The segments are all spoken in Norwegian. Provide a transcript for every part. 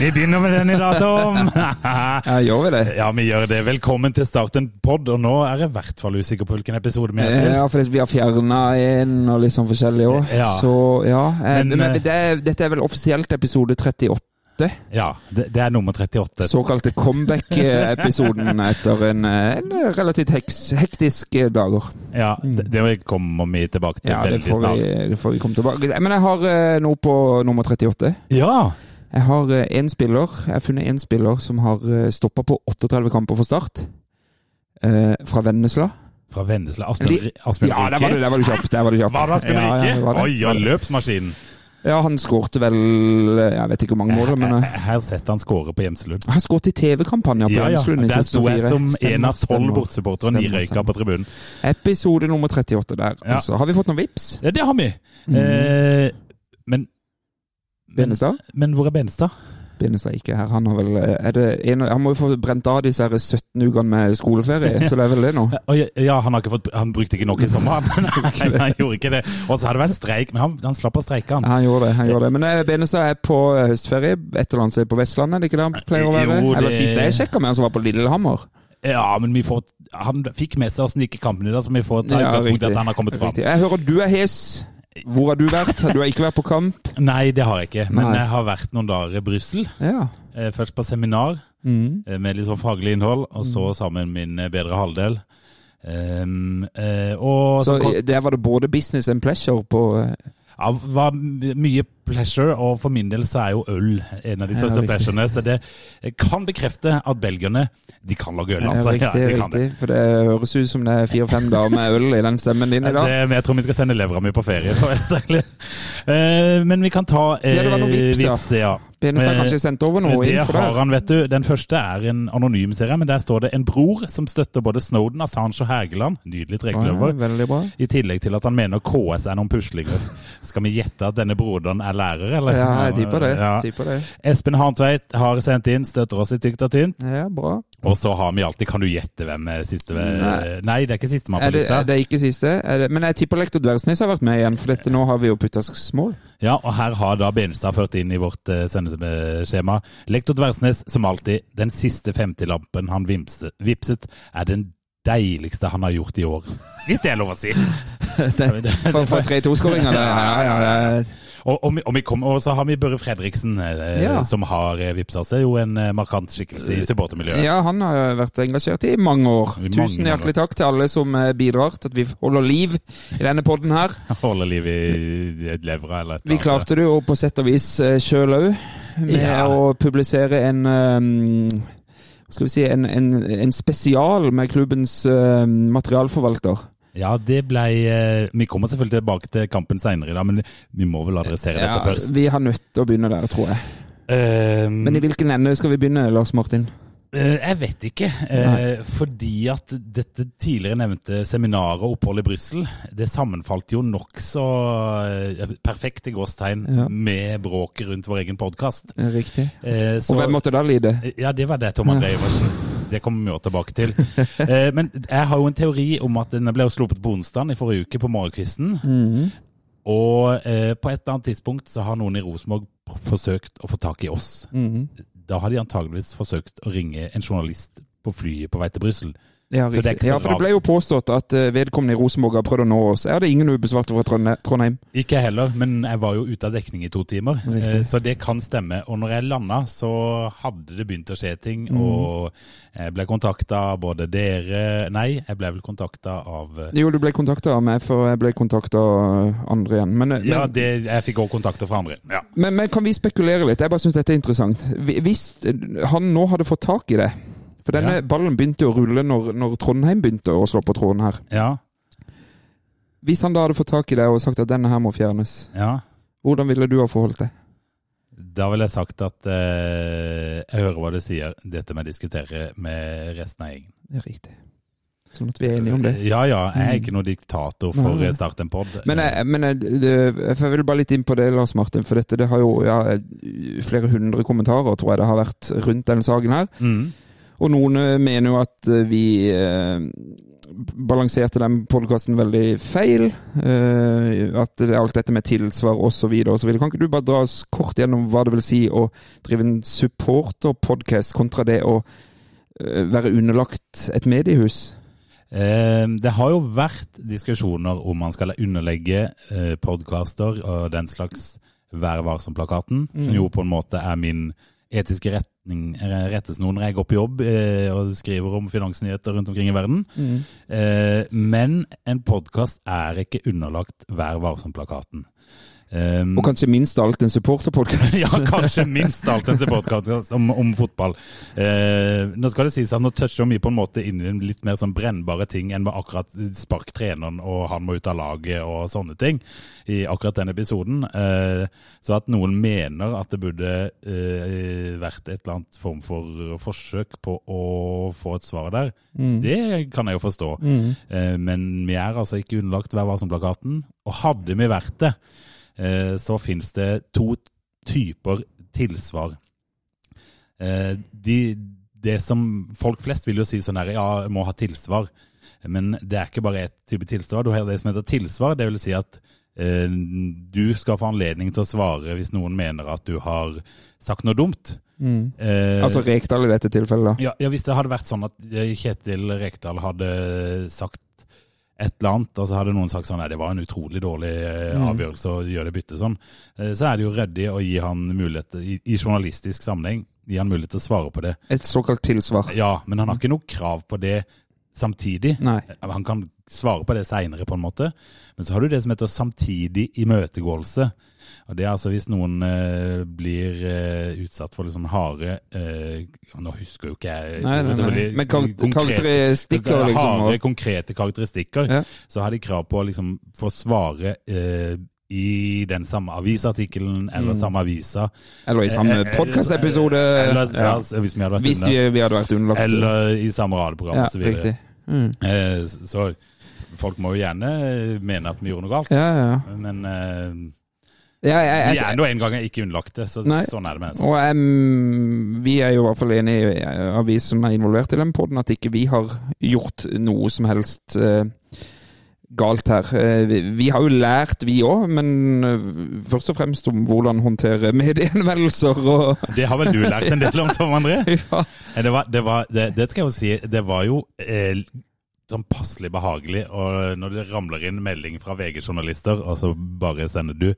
Vi begynner med den i dag, Tom. Ja, gjør vi det? ja, vi gjør det. Velkommen til Start en pod. Og nå er jeg i hvert fall usikker på hvilken episode vi er til. Ja, for vi har fjerna en og litt sånn forskjellig òg. Ja. Så ja. eh, Men, Men, eh, det, dette er vel offisielt episode 38. Ja, det, det er nummer 38. Såkalte comeback-episoden etter en, eh, en relativt heks, hektisk dager. Ja, det, det kommer vi tilbake til Ja, det veldig får, snart. vi, det får vi komme tilbake Men jeg har noe på nummer 38. Ja, Jeg har én spiller Jeg har funnet én spiller som har stoppa på 38 kamper for Start. Eh, fra Vennesla. fra Vennesla. Aspen, Rike? Ja, der var du, der var du kjapp. Der var du kjapp. Var det Ja, ja, Rike? var det. Oi, ja, løpsmaskinen. Ja, han skårte vel Jeg vet ikke hvor mange mål, men Her Jeg har sett han skåre på Gjemselund. han skåret i TV-kampanjer på Ja, ja. I Der sto jeg som en av tolv bortsupportere og ni røyka på tribunen. Episode nummer 38 der. Ja. Altså, har vi fått noen vips? Ja, det har vi. Mm. Eh, men, Benestad? men hvor er Benestad? Benestad ikke her. Han har vel eh, er det en, Han må jo få brent av disse 17 ukene med skoleferie, så det er vel det nå? Ja, han, fått, han brukte ikke nok i sommer. han. Nei, han gjorde ikke det. Og så har det vært streik, men han, han slapp å streike, han. Han gjorde det. han gjorde det. Men eh, Benestad er på eh, høstferie et eller annet sted på Vestlandet, er det ikke det han pleier å være? Jo, det- Eller sist jeg sjekka med han som var på Lillehammer. Ja, men vi får, han fikk med seg åssen det gikk i kampen i dag, så vi får ta utgangspunkt i at han har kommet fram. Riktig. Jeg hører du er hes. Hvor har du vært? Du har ikke vært på kamp? Nei, det har jeg ikke. Men Nei. jeg har vært noen dager i Brussel. Ja. Eh, Først på seminar Mm. eh, med litt sånn faglig innhold, og så sammen min eh, bedre halvdel. Um, uh, Så så kom, der var det både business and pleasure på eh, ja, var mye pleasure, og for min del så er jo øl en av de største ja, pleasurene. Så det kan bekrefte at belgierne de kan lage øl, Ja, altså. riktig, ja, de riktig. det. For det høres ut som det er fire-fem dager med øl i den stemmen din i dag. Det, men jeg tror vi skal sende levra mi på ferie. For være ærlig. Eh, men vi kan ta eh, Ja, det var noen vips, ja. vips, ja. Benestad Eh, har kanskje sendt over noe det har han, vet du. Den første er en anonym serie, men der står det en bror som støtter både Snowden, Assange og Hægeland. Nydelig Ja, trekløver. bra. I tillegg til at han mener KS er noen puslinger. Skal vi gjette at denne broderen er lærer, eller? Ja, jeg tipper det. Ja. Tipper det. Espen Harntveit har sendt inn, støtter oss i tykt og tynt. Ja, bra. Og så har vi alltid Kan du gjette hvem er siste Nei. Nei, det er ikke sistemann på lista. det, er ikke siste? Er det, men jeg tipper Lektor Dversnes har vært med igjen, for dette nå har vi jo putta mål. Ja, og her har da Benestad ført inn i vårt eh, sendeskjema. Lektor Dversnes, som alltid, den siste 50-lampen han vimset, vipset, er den deiligste han har gjort i år. Hvis det er lov å si. For, for 3-2-skåringa der. Ja, ja, ja. Og, og, og, vi kom, og så har vi Børre Fredriksen, eh, Ja. som har eh. Det er jo en eh, markant skikkelse i supportermiljøet. ja, han har vært engasjert i mange år. I mange, Tusen hjertelig år. takk til alle som eh, bidrar til at vi holder liv i denne podden her. Holder liv i, i levra eller et Vi klarte det jo på sett og vis sjøl òg, med Ja. å publisere en um, skal vi si, en, en, en spesial med klubbens uh, materialforvalter. Ja, det ble eh, Vi kommer selvfølgelig tilbake til kampen seinere i dag, men vi må vel adressere Ja, dette først. vi har nødt til å begynne der, tror jeg. Um, Men i hvilken ende skal vi begynne, Lars Martin? Eh, Jeg vet ikke. Eh, fordi at dette tidligere nevnte seminaret og oppholdet i Brussel, det sammenfalt jo nokså perfekt i gåstegn Ja. med bråket rundt vår egen podkast. Riktig. Så- Og hvem måtte da lide? Ja, det var det, Tom André Iversen. Det kommer vi jo tilbake til. Eh, Men jeg har jo en teori om at den ble sluppet på onsdag i forrige uke på morgenkvisten. Mhm. Og eh, på et eller annet tidspunkt så har noen i Rosenborg forsøkt å få tak i oss. Mhm. Da har de antageligvis forsøkt å ringe en journalist på flyet på vei til Brussel. Ja, Så det er ja, for det ble jo påstått at eh, vedkommende i Rosenborg har prøvd å nå oss. Jeg hadde ingen ubesvarte fra Trondheim. Ikke heller, men jeg var jo ute av dekning i to timer. Riktig. Eh, Så det kan stemme. Og når jeg landa, så hadde det begynt å skje ting. Mm. Og jeg ble kontakta av både dere Nei, jeg ble vel kontakta av eh, Jo, du ble kontakta av meg, for jeg ble kontakta av andre igjen. Men, men, Ja, det, jeg fikk også kontakter fra andre. Ja. men, men kan vi spekulere litt? Jeg bare syns dette er interessant. Hvis han nå hadde fått tak i det For denne Ja. ballen begynte å rulle når, når Trondheim begynte å slå på tråden her. Ja, Hvis han da hadde fått tak i det og sagt at denne her må fjernes, ja. hvordan ville du ha forholdt deg? Da ville jeg sagt at eh, jeg hører hva du sier, dette med å diskutere med resten av gjengen. Det er riktig. Sånn at vi er enige om det. Ja ja, jeg er Mm. ikke noen diktator for å starte en pod. Men, jeg, men jeg, det, jeg vil bare litt inn på det, Lars Martin, for dette det har jo ja, flere hundre kommentarer, tror jeg det har vært rundt denne saken her. mm. Og noen eh, mener jo at eh, vi eh, balanserte den podkasten veldig feil. Eh, at det er alt dette med tilsvar osv. osv. Kan ikke du bare dra oss kort gjennom hva det vil si å drive en supporterpodkast kontra det å eh, være underlagt et mediehus? Eh, Det har jo vært diskusjoner om man skal underlegge eh, podkaster og den slags Vær varsom-plakaten, som Mm. jo på en måte er min etiske retning, eh, rettesnor når jeg går på jobb eh, og skriver om finansnyheter rundt omkring i verden. Eh, Men en podkast er ikke underlagt Vær varsom-plakaten. Eh, Og kanskje minst alt en supporterpodkast. ja, kanskje minst alt en supporterpodkast om, om fotball. Uh, nå skal det sies at nå toucher vi på en måte inn i litt mer sånn brennbare ting enn med akkurat spark treneren og han må ut av laget og sånne ting i akkurat den episoden. Uh, så at noen mener at det burde uh, vært et eller annet form for forsøk på å få et svar der, Mm. det kan jeg jo forstå. Mm. Men vi er altså ikke underlagt Vær varsom-plakaten. Og hadde vi vært det, så finnes det to typer tilsvar. Eh, De, det som Folk flest vil jo si sånn her, ja, jeg må ha tilsvar. Men det er ikke bare ett type tilsvar. Du har det som heter tilsvar. Det vil si at eh, du skal få anledning til å svare hvis noen mener at du har sagt noe dumt. Mm. Eh, Altså Rekdal i dette tilfellet, ja, ja, hvis det hadde vært sånn at eh, Kjetil Rekdal hadde sagt et eller annet, og så hadde noen sagt sånn nei, det var en utrolig dårlig eh, Mm. avgjørelse å gjøre det byttet sånn, eh, så er det jo ryddig å gi han mulighet, i, i journalistisk sammenheng, gi han mulighet til å svare på det. Et såkalt tilsvar. Ja, men han har ikke noe krav på det samtidig. Nei. Han kan svare på det seinere, på en måte. Men så har du det som heter samtidig imøtegåelse. Og Det er altså hvis noen eh, blir eh, utsatt for liksom harde eh, Nå husker jo ikke jeg Nei, nei, nei. selvfølgelig Men konkrete- karakteristikker, liksom. Harde, Og, konkrete karakteristikker. Ja. Så har de krav på å liksom få svare eh, i den samme avisartikkelen eller Mm. samme avisa. eller i samme Eh, eh, podkastepisode. Ja. Ja. hvis vi hadde Hvis vi, hadde vært underlagt Eller i samme radioprogram Ja, riktig. Mm. Eh, Så folk må jo gjerne mene at vi gjorde noe galt. Ja, ja, ja. Men eh, ja jeg, vi er nå en gang ikke det, så Nei. sånn er det med det. og um, vi er jo i hvert fall enige, av vi som er involvert i den poden, at ikke vi har gjort noe som helst uh, galt her. Eh, vi, vi har jo lært, vi òg, men eh, først og fremst om hvordan håndtere medieinnvendelser og Det har vel du lært en del om, Tom André? ja. Det, var, det, var, det, det skal jeg jo si, det var jo eh, sånn passelig behagelig og når det ramler inn melding fra VG-journalister, og så bare sender du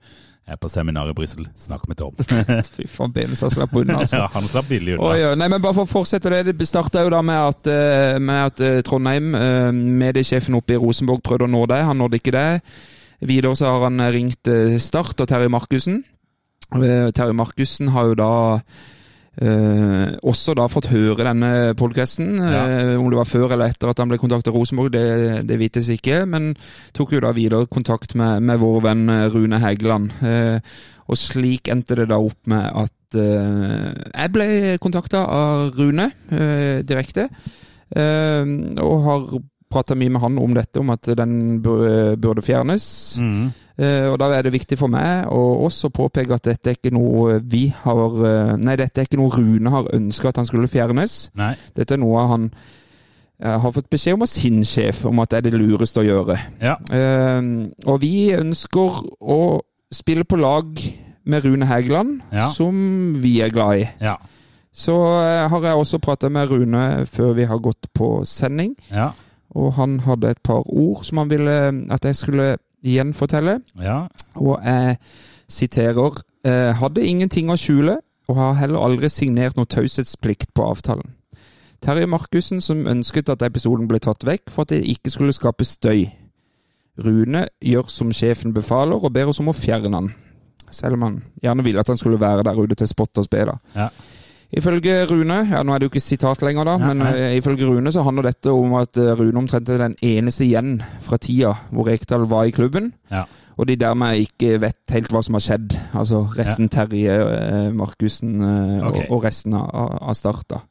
jeg er på seminar i Brussel, snakk med Tom. Fy faen, Benestad slapp unna, altså. ja, han slapp billig unna. Oi, oi, nei, men bare for å fortsette det. Det starta jo da med at, eh, med at eh, Trondheim, eh, mediesjefen oppe i Rosenborg, prøvde å nå det. Han nådde ikke det. Videre så har han eh, ringt eh, Start og Terje Markussen. Eh, Terje Markussen har jo da eh, også da fått høre denne podkasten. Ja. om det var før eller etter at han ble kontaktet av Rosenborg, det, det vites ikke. Men tok jo da videre kontakt med, med vår venn eh, Rune Hægeland. Eh, og slik endte det da opp med at eh, jeg ble kontakta av Rune eh, direkte. eh, og har prata mye med han om dette, om at den burde fjernes. Mm. Uh, og da er det viktig for meg å også påpeke at dette er ikke noe vi har eh, Nei, dette er ikke noe Rune har ønska at han skulle fjernes. Nei. Dette er noe han uh, har fått beskjed om av sin sjef om at det er det lureste å gjøre. Ja. Uh, og vi ønsker å spille på lag med Rune Hægeland, Ja. som vi er glad i. Ja. Så eh, har jeg også prata med Rune før vi har gått på sending, Ja. Og han hadde et par ord som han ville at jeg skulle gjenfortelle. Ja. Og jeg siterer eh, Hadde ingenting å skjule, og har heller aldri signert noe taushetsplikt på avtalen. Terje Markussen som ønsket at episoden ble tatt vekk for at det ikke skulle skape støy. Rune gjør som sjefen befaler, og ber oss om å fjerne han. Selv om han gjerne ville at han skulle være der ute til spott og spe. Ja. Ifølge Rune, ja nå er det jo ikke sitat lenger da, men eh, ifølge Rune så handler dette om at eh, Rune omtrent er den eneste igjen fra tida hvor Rekdal var i klubben. Ja. Og de dermed ikke vet helt hva som har skjedd. Altså resten Terje, eh, Markussen eh, Ok. og, og resten av, av Start. da.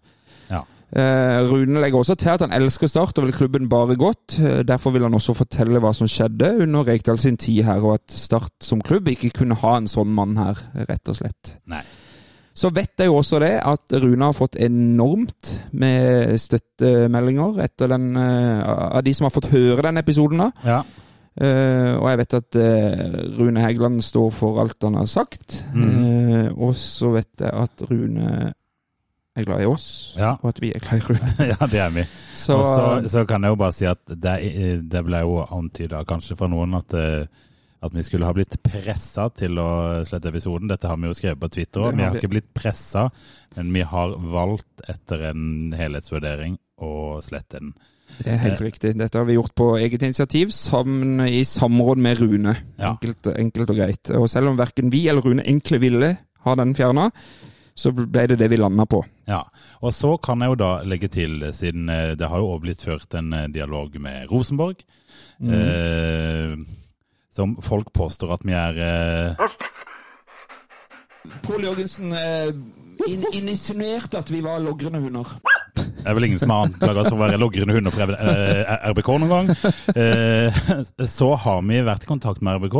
Ja. Eh, Rune legger også til at han elsker Start og vil klubben bare godt. Derfor vil han også fortelle hva som skjedde under Rekdal sin tid her, og at Start som klubb ikke kunne ha en sånn mann her, rett og slett. Nei. Så vet jeg jo også det at Rune har fått enormt med støttemeldinger etter den, eh, av de som har fått høre den episoden. da. Ja. Uh, og jeg vet at uh, Rune Hægeland står for alt han har sagt. Mm. Uh, og så vet jeg at Rune er glad i oss, Ja. og at vi er glad i Rune. ja, det er vi. Så, så, så kan jeg jo bare si at det, det ble jo antyda kanskje fra noen at, eh, at vi skulle ha blitt pressa til å slette episoden. Dette har vi jo skrevet på Twitter òg. Vi har ikke blitt pressa, men vi har valgt etter en helhetsvurdering å slette den. det er helt riktig. Dette har vi gjort på eget initiativ, sammen, i samråd med Rune. Ja. Enkelt, enkelt og greit. Og selv om verken vi eller Rune egentlig ville ha den fjerna, så ble det det vi landa på. Ja, og så kan jeg jo da legge til, siden eh, det har jo også blitt ført en eh, dialog med Rosenborg, Mm. eh, som folk påstår at vi er eh, Pål Jørgensen eh, insinuerte at vi var logrende hunder. Det er vel ingen som har anklaget oss for å være logrende hunder for eh, RBK noen gang. Eh, Så har vi vært i kontakt med RBK.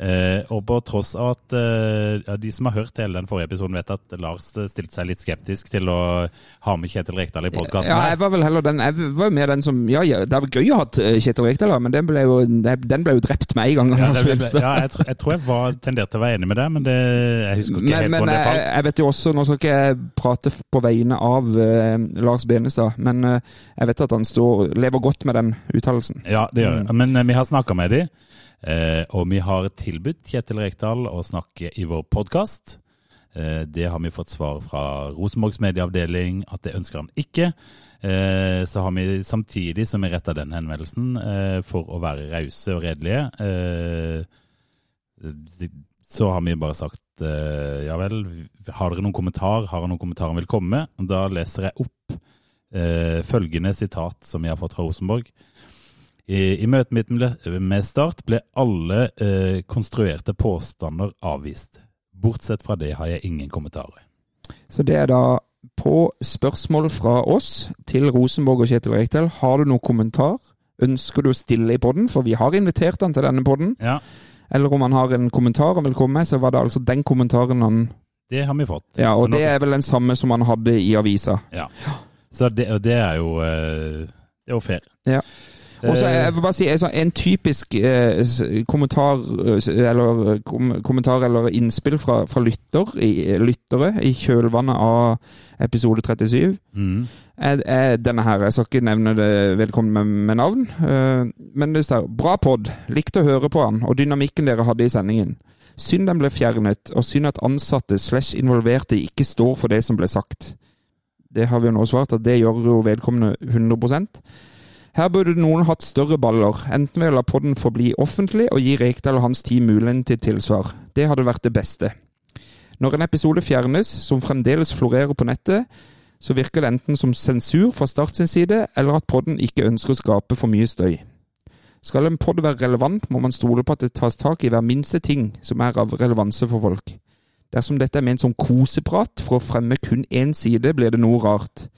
Eh, Og på tross av at eh, de som har hørt hele den forrige episoden, vet at Lars stilte seg litt skeptisk til å ha med Kjetil Rekdal i podkasten. Ja, jeg var vel heller den Jeg var mer den som Ja, ja det var gøy å ha eh, Kjetil Rekdal, da, men den ble jo, den ble jo drept med en gang. Ja, ble, ja jeg, jeg tror jeg var tendert til å være enig med det, men det, jeg husker ikke Men, helt men hvordan det jeg, falt. jeg vet jo også, nå skal ikke jeg prate på vegne av eh, Lars Benestad, men eh, jeg vet at han står, lever godt med den uttalelsen. Ja, det gjør Mm. Men eh, vi har snakka med dem, eh, og vi har tilbudt Kjetil Rekdal å snakke i vår podkast. Eh, det har vi fått svar fra Rosenborgs medieavdeling at det ønsker han ikke. Eh, så har vi samtidig som vi retta den henvendelsen, eh, for å være rause og redelige, eh, så har vi bare sagt eh, ja vel, har dere noen kommentar? Har han noen kommentarer han vil komme med? Da leser jeg opp eh, følgende sitat som vi har fått fra Rosenborg. I, I møtet mitt med Start ble alle eh, konstruerte påstander avvist. Bortsett fra det har jeg ingen kommentarer. Så det er da på spørsmål fra oss til Rosenborg og Kjetil Rekdal. Har du noen kommentar? Ønsker du å stille i podden? For vi har invitert han til denne podden. Ja, Eller om han har en kommentar han vil komme med, så var det altså den kommentaren han det har vi fått. Ja, og det er vel den samme som han hadde i avisa. Så det, det er jo eh, Det er jo fair. Ja. Og så Eh, jeg vil bare si altså, En typisk eh, kommentar eh, eller kom, kommentar eller innspill fra, fra lytter, i, lyttere i kjølvannet av episode 37 mm, er, er denne her. Jeg skal ikke nevne det vedkommende med, med navn. eh, men det står 'Bra pod. Likte å høre på han og dynamikken dere hadde i sendingen'. Synd den ble fjernet, og synd at ansatte slash involverte ikke står for det som ble sagt. Det har vi jo nå svart, at det gjør jo vedkommende 100 Her burde noen hatt større baller, enten ved å la podden forbli offentlig og gi Rekdal og hans team muligheten til tilsvar. Det hadde vært det beste. Når en episode fjernes, som fremdeles florerer på nettet, så virker det enten som sensur fra Start sin side, eller at podden ikke ønsker å skape for mye støy. Skal en podd være relevant, må man stole på at det tas tak i hver minste ting som er av relevanse for folk. Dersom dette er ment som koseprat for å fremme kun én side, blir det noe rart.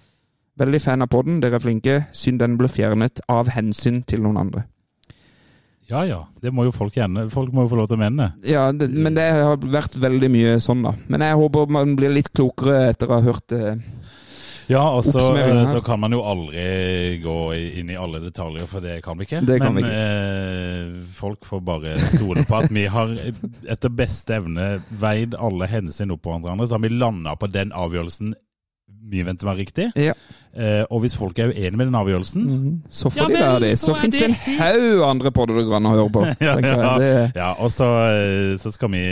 Veldig fan av podden, dere er flinke. Synd den ble fjernet av hensyn til noen andre. ja ja, det må jo folk gjerne. Folk må jo få lov til å mene. Ja, det, men det har vært veldig mye sånn, da. Men jeg håper man blir litt klokere etter å ha hørt eh, Ja, og så, Oppsummeringen her. så kan man jo aldri gå inn i alle detaljer, for det kan vi ikke. Det kan Men vi eh, folk får bare stole på at vi har etter beste evne veid alle hensyn opp på hverandre. Så har vi landa på den avgjørelsen vi venter var riktig. Ja. Eh, og hvis folk er uenige med den avgjørelsen Så får Ja, de være det. så Så fins det en haug andre podder det du kan høre på. ja, ja. Det, ja, og så, eh, så skal vi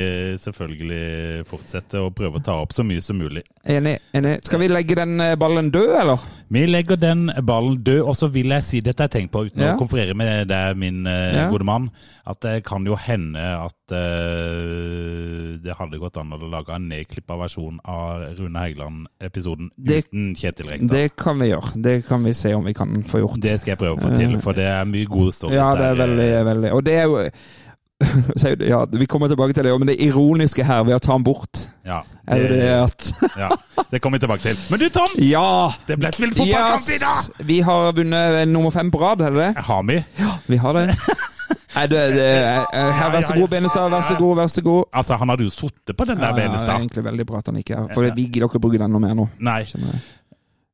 selvfølgelig fortsette å prøve å ta opp så mye som mulig. enig, enig. Skal vi legge den eh, ballen død, eller? Vi legger den ballen død, og så vil jeg si dette jeg har tenkt på uten Ja. å konferere med deg, min Ja. gode mann, at det kan jo hende at uh, det hadde gått an å lage en nedklippa versjon av Rune Hægeland-episoden uten Kjetil Rekdal. Det kan vi gjøre. Det kan vi se om vi kan få gjort. Det skal jeg prøve å få til, for det er mye gode stories Ja, det er veldig, veldig Og det er jo det- ja, Vi kommer tilbake til det, men det ironiske her ved å ta den bort, Ja, er det at ja, det kommer vi tilbake til. Men du, Tom! Ja! Det ble spilt fotballkamp i dag! Vi har vunnet nummer fem på rad, er det det? Har vi? Vi har det. Nei, det, det eh, her, Vær så god, Benestad. Vær så god, vær så god. Altså, han hadde jo sittet på den der Ja, det er egentlig veldig bra at han ikke er for vi gidder ikke bruke den noe mer nå. Nei.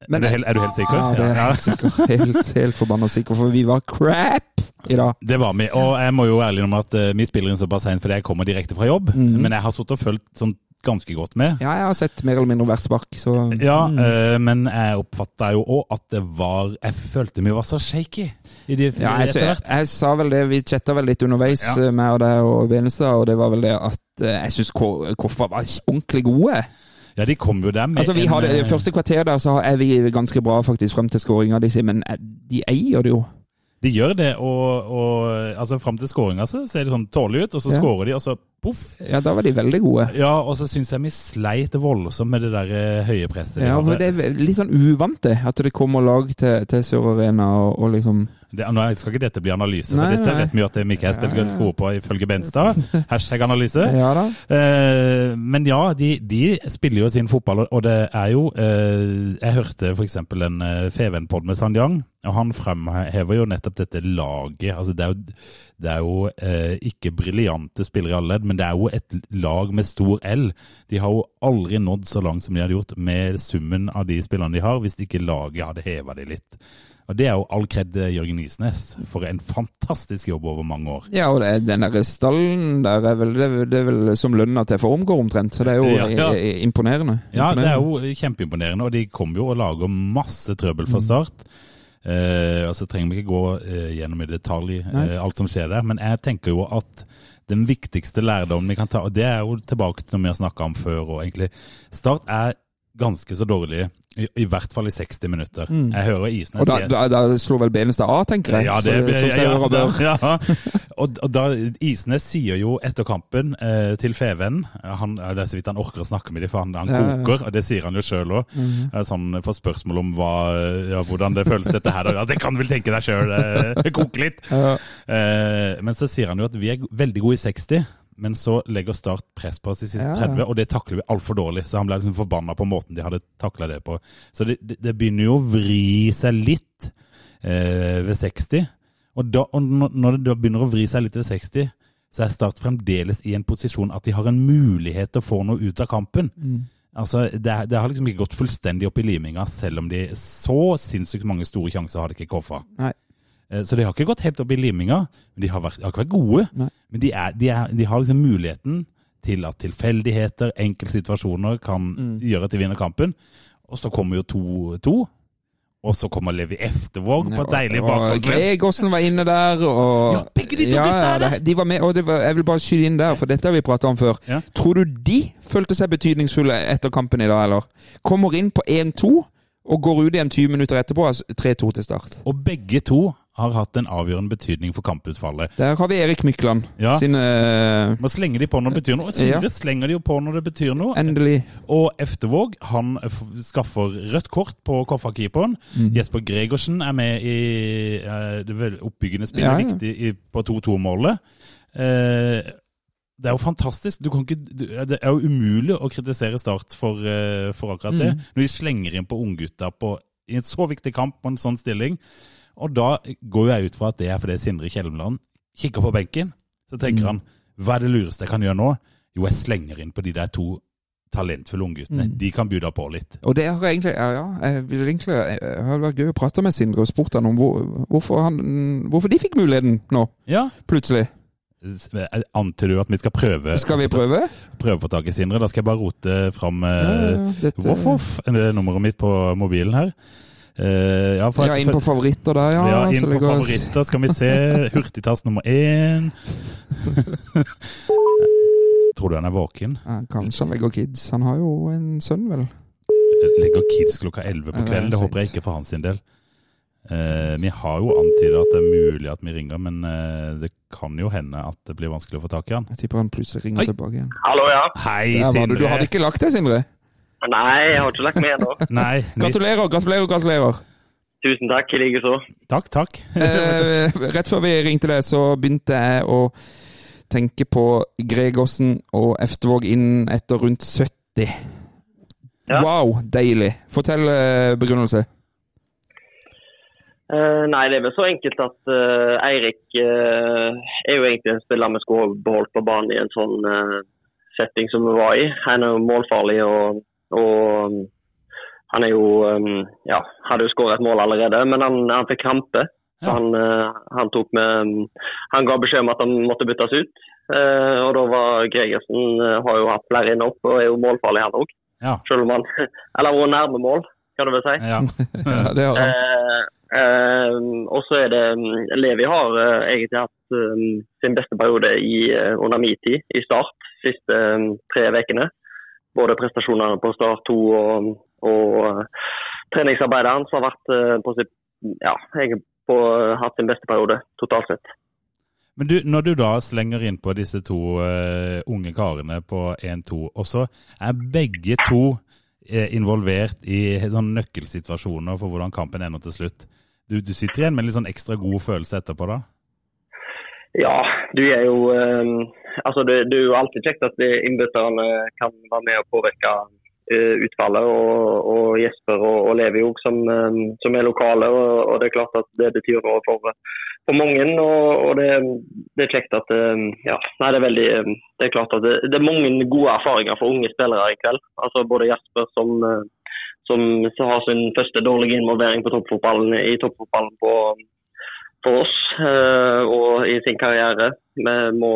Jeg. er, du helt, er du helt sikker? Ja, det er helt sikker. Helt, helt forbanna sikker, for vi var crap i dag. Det var vi. Og jeg må jo ærlig om at eh, vi spiller inn såpass seint fordi jeg kommer direkte fra jobb. Mm. Men jeg har sittet og fulgt sånn ganske godt med. Ja, jeg har sett mer eller mindre hvert spark, så Ja, Mm. øh, men jeg oppfatta jo òg at det var Jeg følte vi var så shaky i de, Ja, jeg, jeg, jeg sa vel det, vi chatta vel litt underveis, Ja. eh, meg og deg og Venestad, og det var vel det at jeg syns Koffa var ordentlig gode. Ja, de kom jo der med Altså, vi har det, eh, det første kvarter der så er vi ganske bra faktisk frem til skåringa de sier, men eh, de eier det jo. De gjør det, og, og altså fram til skåringa så ser det sånn tålelig ut, og så Ja. skårer de, og så poff. Ja, da var de veldig gode. Ja, og så syns jeg vi sleit voldsomt med det der eh, høye presset. de Ja, hadde. for Det er litt sånn uvant, det. At det kommer lag til, til Sør Arena og, og liksom Det, nå skal ikke dette bli analyse, for Nei, dette nei. vet vi jo at vi ikke er spesielt gode på ifølge Benstad. Hashtag analyse. Ja da. Eh, men ja, de, de spiller jo sin fotball, og det er jo eh, Jeg hørte f.eks. en uh, Feven-pod med Sandjang, og han fremhever jo nettopp dette laget. Altså, det er jo, det er jo eh, ikke briljante spillere i alle ledd, men det er jo et lag med stor L. De har jo aldri nådd så langt som de hadde gjort med summen av de spillerne de har, hvis ikke laget hadde heva de litt. Og Det er jo all kred Jørgen Isnes for en fantastisk jobb over mange år. Ja, og den der stallen der er vel, det, er- det er vel som lønna til Formgård omtrent, så det er jo Ja, ja. i- i- imponerende. Ja, det er jo kjempeimponerende, og de kommer jo og lager masse trøbbel fra start. Eh, og så trenger vi ikke gå eh, gjennom i detalj eh, alt som skjer der, men jeg tenker jo at den viktigste lærdommen vi kan ta, og det er jo tilbake til noe vi har snakka om før, og egentlig. Start er ganske så dårlig, i, i hvert fall i 60 minutter. Jeg hører Isnes Mm. Og da, da, da slo vel Benestad av, tenker jeg. ja, Så det, som ja, da, ja. Og, og da Isnes sier jo etter kampen eh, til Feven han, Det er så vidt han orker å snakke med dem, for han, han Ja, koker. Og det sier han jo sjøl òg. Sånn, får spørsmål om hva, ja, hvordan det føles dette her. Ja, det kan du vel tenke deg sjøl. det koker litt. Eh, men så sier han jo at vi er veldig gode i 60. Men så legger Start press på oss de siste Ja. 30, og det takler vi altfor dårlig. Så han ble liksom forbanna på måten de hadde takla det på. Så det, det, det begynner jo å vri seg litt eh, ved 60. Og, da, og når det da begynner å vri seg litt ved 60, så er Start fremdeles i en posisjon at de har en mulighet til å få noe ut av kampen. Altså, det, det har liksom ikke gått fullstendig opp i liminga, selv om de så sinnssykt mange store sjanser har de ikke koffa. Nei. Eh, Så de har ikke gått helt opp i liminga, men de har, vært, de har ikke vært gode. Nei. Men de, er, de, er, de har liksom muligheten til at tilfeldigheter, enkeltsituasjoner, kan Mm. gjøre at de vinner kampen. Og så kommer jo 2-2. Og så kommer Levi Eftervåg på et deilig bakgrunn. Gregersen var inne der, og Ja, begge de to ja, er der. De var med, og det var, jeg vil bare skyte inn der, for dette har vi prata om før. Ja. Tror du de følte seg betydningsfulle etter kampen i dag, eller? Kommer inn på 1-2 og går ut igjen 20 minutter etterpå, altså 3-2 til start. Og begge to har hatt en avgjørende betydning for kamputfallet. Der har vi Erik Mykland Ja. sin uh... Man slenger de på når det betyr noe. Ja. slenger de jo på når det betyr noe. Endelig. Og Eftervåg han skaffer rødt kort på Koffa-keeperen. Mm. Jesper Gregersen er med i uh, det oppbyggende spillet, Ja, viktig i, på 2-2-målet. Uh, det er jo fantastisk. Du kan ikke, det er jo umulig å kritisere Start for, eh, for akkurat det. Mm. Når de slenger inn på unggutta på- i en så viktig kamp på en sånn stilling. Og da går jeg ut fra at det er fordi Sindre Kjellemland kikker på benken. Så tenker Mm. han hva er det lureste jeg kan gjøre nå? Jo, jeg slenger inn på de der to talentfulle ungguttene. Mm. De kan by på litt. Og det har jeg egentlig ja, ja, jeg vil egentlig Det hadde vært gøy å prate med Sindre og spurt han om hvor, hvorfor, han, hvorfor de fikk muligheten nå, Ja. plutselig. Antyder du at vi skal prøve Skal vi prøve? prøve å få tak i Sindre? Da skal jeg bare rote fram Ja, ja, eh, ja, dette- er nummeret mitt på mobilen her. Eh, ja, for, Ja, inn på favoritter der, ja. ja, inn så på favoritter. Skal vi se. Hurtigtast nummer én. Tror du han er våken? Ja, kanskje han legger kids. Han har jo en sønn, vel? Legger Kids klokka 11 på kvelden. Det håper jeg ikke for hans del. Uh, vi har jo antydet at det er mulig at vi ringer, men uh, det kan jo hende at det blir vanskelig å få tak i han. Jeg tipper han plutselig ringer Oi. tilbake igjen. Hallo, ja. Hei, Der var du. Du hadde ikke lagt deg, Sindre? Nei, jeg har ikke lagt meg ennå. Nei. Gratulerer, gratulerer, gratulerer. Tusen takk, i like så. Takk, takk. Eh, rett før vi ringte deg, så begynte jeg å tenke på Gregersen og Eftervåg inn etter rundt 70. Ja. Wow, deilig. Fortell eh, begrunnelse. Uh, nei, det er vel så enkelt at uh, Eirik uh, er jo egentlig en spiller vi skulle beholdt på banen i en sånn setting som vi var i. Han er jo målfarlig og, og um, han er jo um, Ja, hadde jo skåret et mål allerede, men han, han fikk krampe. Så Ja. Han, eh, han tok med um, Han ga beskjed om at han måtte byttes ut. Eh, og da var Gregersen eh, har jo hatt flere innhopp og er jo målfarlig han òg. Ja. Selv om han Eller har vært nærme mål, kan du vel si. ja. Ja, det har han. Eh, eh, og så er det Levi har egentlig hatt sin beste periode i, under min tid i Start de siste tre ukene. Både prestasjonene på Start 2 og, og eh, treningsarbeidet hans har vært eh, på sitt ja, jeg har hatt sin beste periode totalt sett. Men du, når du da slenger inn på disse to uh, unge karene på 1-2, og så er begge to involvert i sånn nøkkelsituasjoner for hvordan kampen ender til slutt. Du, du sitter igjen med en litt sånn ekstra god følelse etterpå da? Ja, du er jo eh, Altså, det, det er jo alltid kjekt at innbytterne kan være med og påvirke eh, utfallet. Og, og Jesper og, og Levi òg, som, eh, som er lokale. Og, og det er klart at det betyr noe for, for mange. Og, det, det er kjekt at eh, Ja, nei, det er veldig Det er klart at det, det er mange gode erfaringer for unge spillere i kveld. Altså både Jesper som som har sin første dårlige involvering på toppfotballen i toppfotballen på, for oss og i sin karriere. Vi må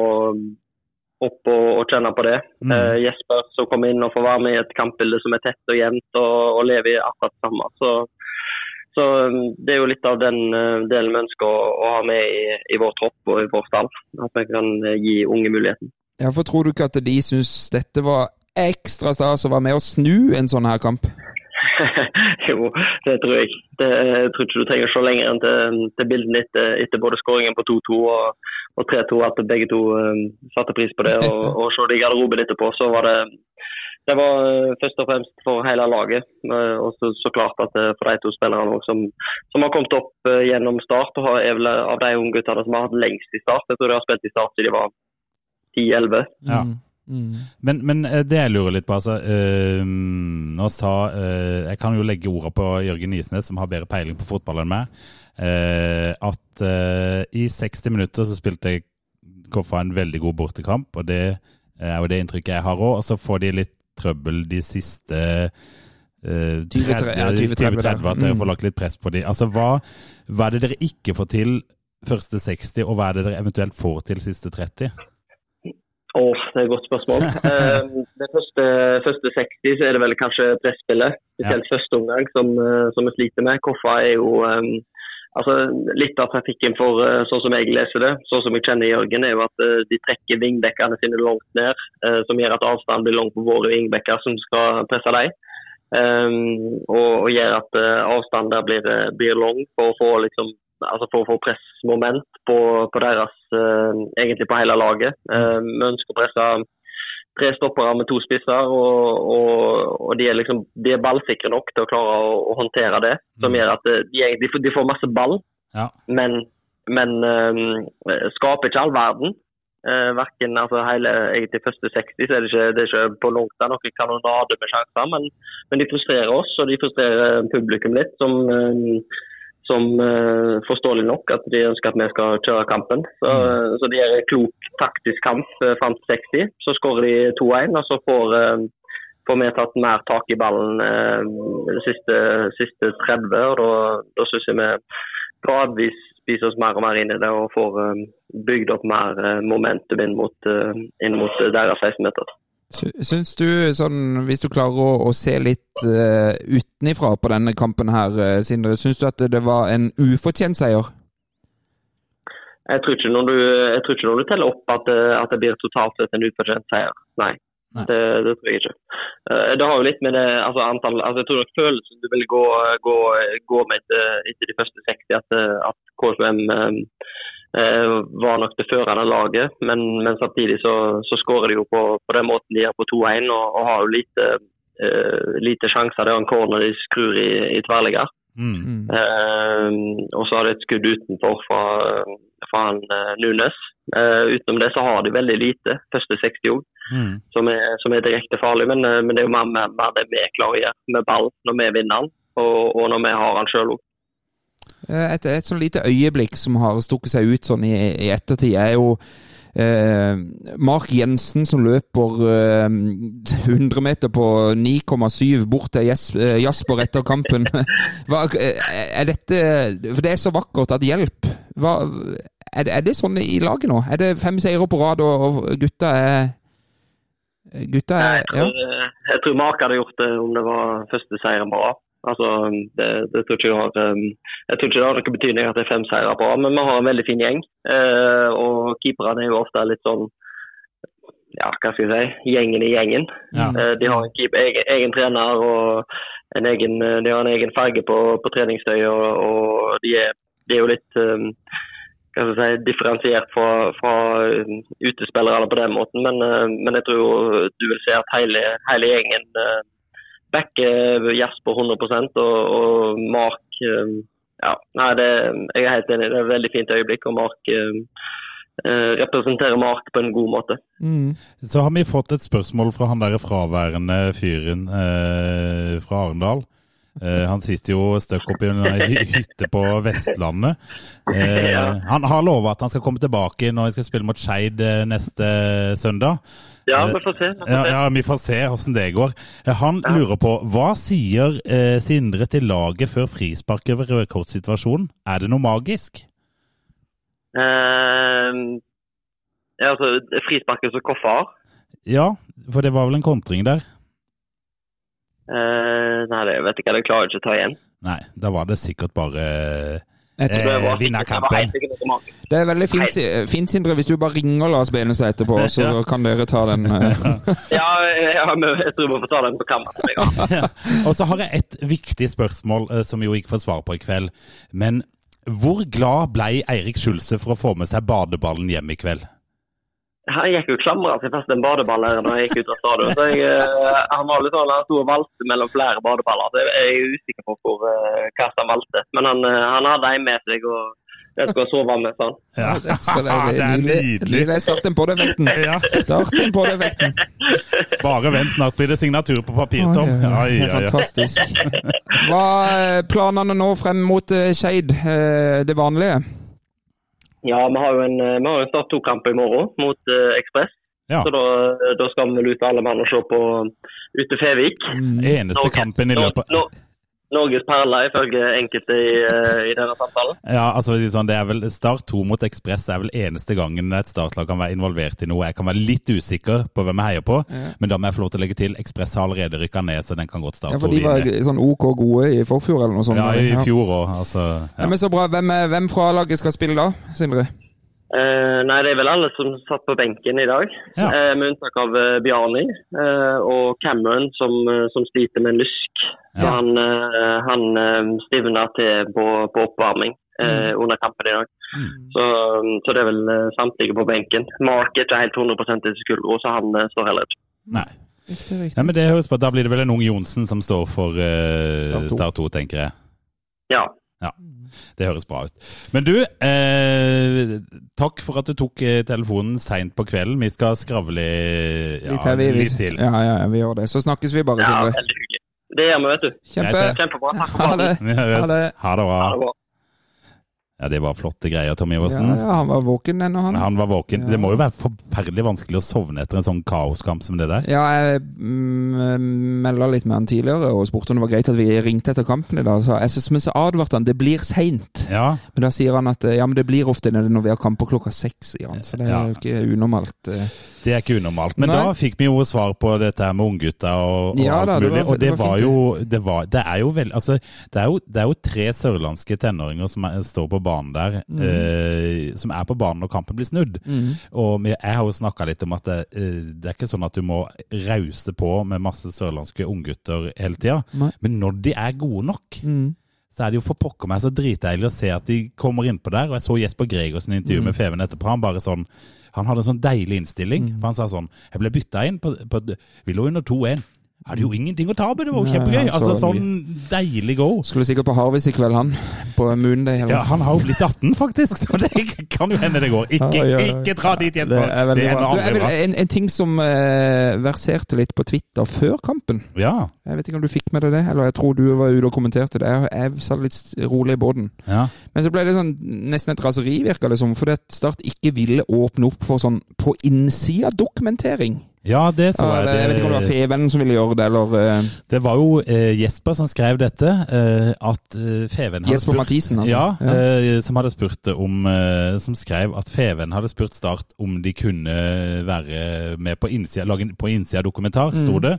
opp og, og kjenne på det. Mm. Eh, Jesper som kommer inn og får være med i et kampbilde som er tett og jevnt, og, og lever i akkurat det samme. Så, så um, det er jo litt av den eh, delen vi ønsker å, å ha med i, i vår tropp og i vår stall. At vi kan eh, gi unge muligheten. Ja, for tror du ikke at de syns dette var ekstra stas å være med å snu en sånn her kamp? jo, det tror jeg. Det, jeg tror ikke du trenger å se lenger enn til, til bildene etter, etter både skåringen på 2-2 og, og 3-2, at begge to um, satte pris på det. Og, og se det i garderoben etterpå, så var det det var eh, først og fremst for hele laget. eh, Og så, så klart at eh, for de to spillerne som, som har kommet opp gjennom start, og har, er vel av de unge guttene som har hatt lengst i start. Jeg tror de har spilt i start siden de var 10-11. Ja. Mm. Men, men eh, det jeg lurer litt på, altså øh, Nå sa øh, Jeg kan jo legge orda på Jørgen Isnes, som har bedre peiling på fotball enn meg. øh, at i 60 minutter så spilte Koffa en veldig god bortekamp, og det er jo det inntrykket jeg har òg. Og så får de litt trøbbel de siste eh, 20-30, ja, 20-30 20-30, der. at dere Mm. får lagt litt press på de. Altså, hva, hva er det dere ikke får til første 60, og hva er det dere eventuelt får til siste 30? Åh, det er et godt spørsmål. uh, det første, første 60 så er det vel kanskje presspillet. Spesielt første omgang som, eh, som vi sliter med. Koffa er jo um, altså Litt av trafikken for uh, sånn som jeg leser det, sånn som jeg kjenner Jørgen, er jo at uh, de trekker vingbekkene sine langt ned. som gjør at avstanden blir lang på våre vingbekker som skal presse dem. Um, og, og gjør at avstanden der blir, blir lang for å få liksom altså for å få pressmoment på, på deres egentlig på hele laget. Eh, vi ønsker å presse tre stoppere med to spisser, og, og, og de, er liksom, de er ballsikre nok til å klare å, å håndtere det. Som Mm. gjør at de, de, får- de får masse ball, Ja. men, men eh, skaper ikke all verden. Uh, hverken, altså hele, egentlig første 60 så er det ikke, det er ikke på langt nær noen kanonade med sjanser, men, men de frustrerer oss, og de frustrerer publikum litt. som... eh, som eh, forståelig nok at de ønsker at vi skal kjøre kampen. Så, Mm. så de gjør en klok taktisk kamp uh, fram til 60. Så skårer de 2-1, og så får, eh, får vi tatt mer tak i ballen eh, de siste, siste 30. og Da, da syns jeg vi gradvis spiser oss mer og mer inn i det og får eh, bygd opp mer eh, momentum inn mot, eh, inn mot eh, deres 16-meter. Sy- Syns du, sånn, hvis du klarer å, å se litt uh, utenifra på denne kampen her, eh, Sindre, syns du at det var en ufortjent seier? Jeg tror ikke når du, ikke når du teller opp at, det- at det blir totalt sett en ufortjent seier. Nei. Nei. Det, det tror jeg ikke. Eh, Det har jo litt med det altså antall altså Jeg tror nok følelsen du vil gå, gå, gå med etter, etter de første 60, at, eh, at KSM eh, eh, var nok det førende laget. Men, men samtidig så, så skårer de jo på, på den måten de gjør på 2-1, og, og har jo lite, eh, lite sjanser. Det er en corner de skrur i, i tverrligger. Mm. Eh, og så har de et skudd utenfor fra, fra han eh, Nunes. Eh, utenom det så har de veldig lite, første 60 òg, Mm. som, som er direkte farlig. Men, eh, men det er jo mer, mer, mer det vi klarer å gjøre med ball når vi vinner den, og, og når vi har den sjøl òg. Eh, Et, et sånn lite øyeblikk som har stukket seg ut sånn i, i ettertid, er jo eh, Mark Jensen som løper eh, 100 meter på 9,7 bort til eh, Jasper etter kampen. Hva, eh, er dette For det er så vakkert at hjelp. Hva, er, det, er det sånn i laget nå? Er det fem seire på rad, og, og gutta er Gutta er Jeg tror, jeg tror Mark hadde gjort det om det var første seieren bra. Altså, det, det tror jeg, har, um, jeg tror ikke det har noen betydning at det er fem seire bra, men vi har en veldig fin gjeng. Eh, og keeperne er jo ofte litt sånn ja, hva skal jeg si, gjengen i gjengen. Ja. Eh, de har en keep, egen, egen trener og en egen, de har en egen farge på, på treningstøy, og, og de, er, de er jo litt um, hva skal jeg si, differensiert fra, fra um, utespillerne på den måten. Men, eh, men jeg tror du vil se at hele, hele gjengen uh, backer Jesper 100 og, og Mark um, ja, nei, det, Jeg er helt enig, det er et veldig fint øyeblikk, og Mark um, eh, representerer Mark på en god måte. Mm. Så har vi fått et spørsmål fra han der fraværende fyren eh, fra Arendal. Eh, han sitter jo støkk oppi en hy- hytte på Vestlandet. Eh, Ja. Han har lova at han skal komme tilbake når vi skal spille mot Skeid eh, neste søndag. Ja, Eh, vi får se. Vi får se. ja, Vi får se hvordan det går. Han Han lurer på hva sier eh, Sindre til laget før frispark over rødkortsituasjonen? Er det noe magisk? Eh, ja, altså, frisparket som koffer. har Ja, for det var vel en kontring der? eh, Nei, det vet jeg ikke, det klarer jeg ikke å ta igjen. Nei, da var det sikkert bare Jeg tror Eh, Det var- vinner kampen. Det er veldig fint, Si- fint Sindre, hvis du bare ringer Lars Benestad etterpå, så kan dere ta den. eh. Ja, ja, jeg tror vi får ta den på kamera. Og så har jeg et viktig spørsmål som som jo ikke får svar på i kveld. Men hvor glad ble Eirik Skjulse for å få med seg badeballen hjem i kveld? Han gikk jo klamra seg fast en badeball her når jeg gikk ut av stadion. Så jeg, eh, han var litt sånn, han sto og valgte mellom flere badeballer. Så jeg er usikker på hvor, eh, hva han valgte. Men han, eh, han hadde en med seg og jeg skal sove med sånn. Ja, Så det er, det er nydelig. nydelig. Start den pod-effekten. Ja. Start den pod-effekten. Bare vent, snart blir det signatur på papir, Tom. oi, oi. Oi, Det er oi, oi. fantastisk. Hva er planene nå frem mot Skeid? Det vanlige? Ja, vi har jo en, eh, har jo en Start 2-kamp i morgen mot uh, Ekspress. Ja. Så da, da skal vi vel ut alle mann og se på ute Fevik. Eneste kampen i løpet Nor- Norges perle, ifølge enkelte i, eh, i denne samtalen. Ja, altså si sånn, det er vel Start 2 mot Ekspress er vel eneste gangen et startlag kan være involvert i noe. Jeg kan være litt usikker på hvem jeg heier på, men da må jeg få lov til å legge til Ekspress har allerede rykka ned, så den kan godt Ja, for de var sånn OK gode i forfjor eller noe sånt. Ja, i fjor òg, altså. Ja. Ja. men så bra. Hvem, hvem fra laget skal spille da, Sindre? Eh, nei, det er vel alle som satt på benken i dag, Ja. uh, med unntak av uh, Bjarni eh, og Cameron, som, som sliter med lysk. Ja. Han, han stivna til på, på oppvarming mm. under kampen i dag. Mm. Så, så det er vel samtlige på benken. Mark er ikke helt 100% til skuldra, så han står heller ikke. Nei. Nei, men det høres på, Da blir det vel en ung Johnsen som står for Start to. Start 2, tenker jeg. Ja. Det høres bra ut. Men du, eh, takk for at du tok eh, telefonen seint på kvelden. Vi skal skravle ja, Litt, her, vi, litt til. Ja, ja, vi gjør det. Så snakkes vi bare, ja, Sindre. veldig hyggelig. Det gjør vi, vet du. Kjempe. Kjempebra. Takk for Ha praten. det. Ha det. Ha det bra. Ha det bra. Ja, det var flotte greier, Tom Ja, Iversen. ja, han var våken ennå, han. Han var våken. Ja. Det må jo være forferdelig vanskelig å sovne etter en sånn kaoskamp som det der. Ja, jeg mm, melda litt med han tidligere og spurte om det var greit at vi ringte etter kampen i dag. Så jeg synes, men så advarte han det blir seint. Ja, Men da sier han at eh, ja, men det blir ofte når vi har kamper klokka seks, sier han. Så det er Ja. jo ikke unormalt. Det er ikke unormalt. Men Nei. da fikk vi jo svar på dette her med unggutta og, og Ja alt da, mulig. var- og det, det var var jo det, var, det er jo vel Altså, det er jo, det er jo tre sørlandske tenåringer som er, står på banen der, Mm. eh, som er på banen når kampen blir snudd. Og vi- jeg har jo snakka litt om at det, eh, det er ikke sånn at du må rause på med masse sørlandske unggutter hele tida. Men når de er gode nok, Mm. så er det jo for pokker meg så dritdeilig å se at de kommer innpå der. Og jeg så Jesper Gregersen i intervju med Feven etterpå. Han bare sånn Han hadde en sånn deilig innstilling. For han sa sånn Jeg ble bytta inn på, på Vi lå under 2-1. Hadde jo ingenting å tape, det var jo kjempegøy. han Altså sånn deilig go. Skulle sikkert på Harvis i kveld, han. På Moonday. eller? Ja, han har jo blitt 18, faktisk, så det kan jo hende det går. Ikke, Ja, ja, ikke dra dit, Jesper. Det er Det er noe Du, vil, en, en ting som eh, verserte litt på Twitter før kampen. Ja. Jeg vet ikke om du fikk med deg det, eller jeg tror du var ute og kommenterte det. Jeg, jeg satt litt rolig i båten. ja. Men så ble det sånn, nesten et raseri, virka det som, fordi Start ikke ville åpne opp for sånn på innsida-dokumentering. Ja, det så jeg. det- jeg vet ikke om det var Fevennen som ville gjøre det, eller eh, Det var jo eh, Jesper som skrev dette, eh, at eh, Feven hadde Jesper spurt Mathisen, altså. Ja, Ja. Eh, som hadde spurt om Som skrev at Feven hadde spurt Start om de kunne være med på innsida, lage en- på innsida dokumentar, sto Mm. det.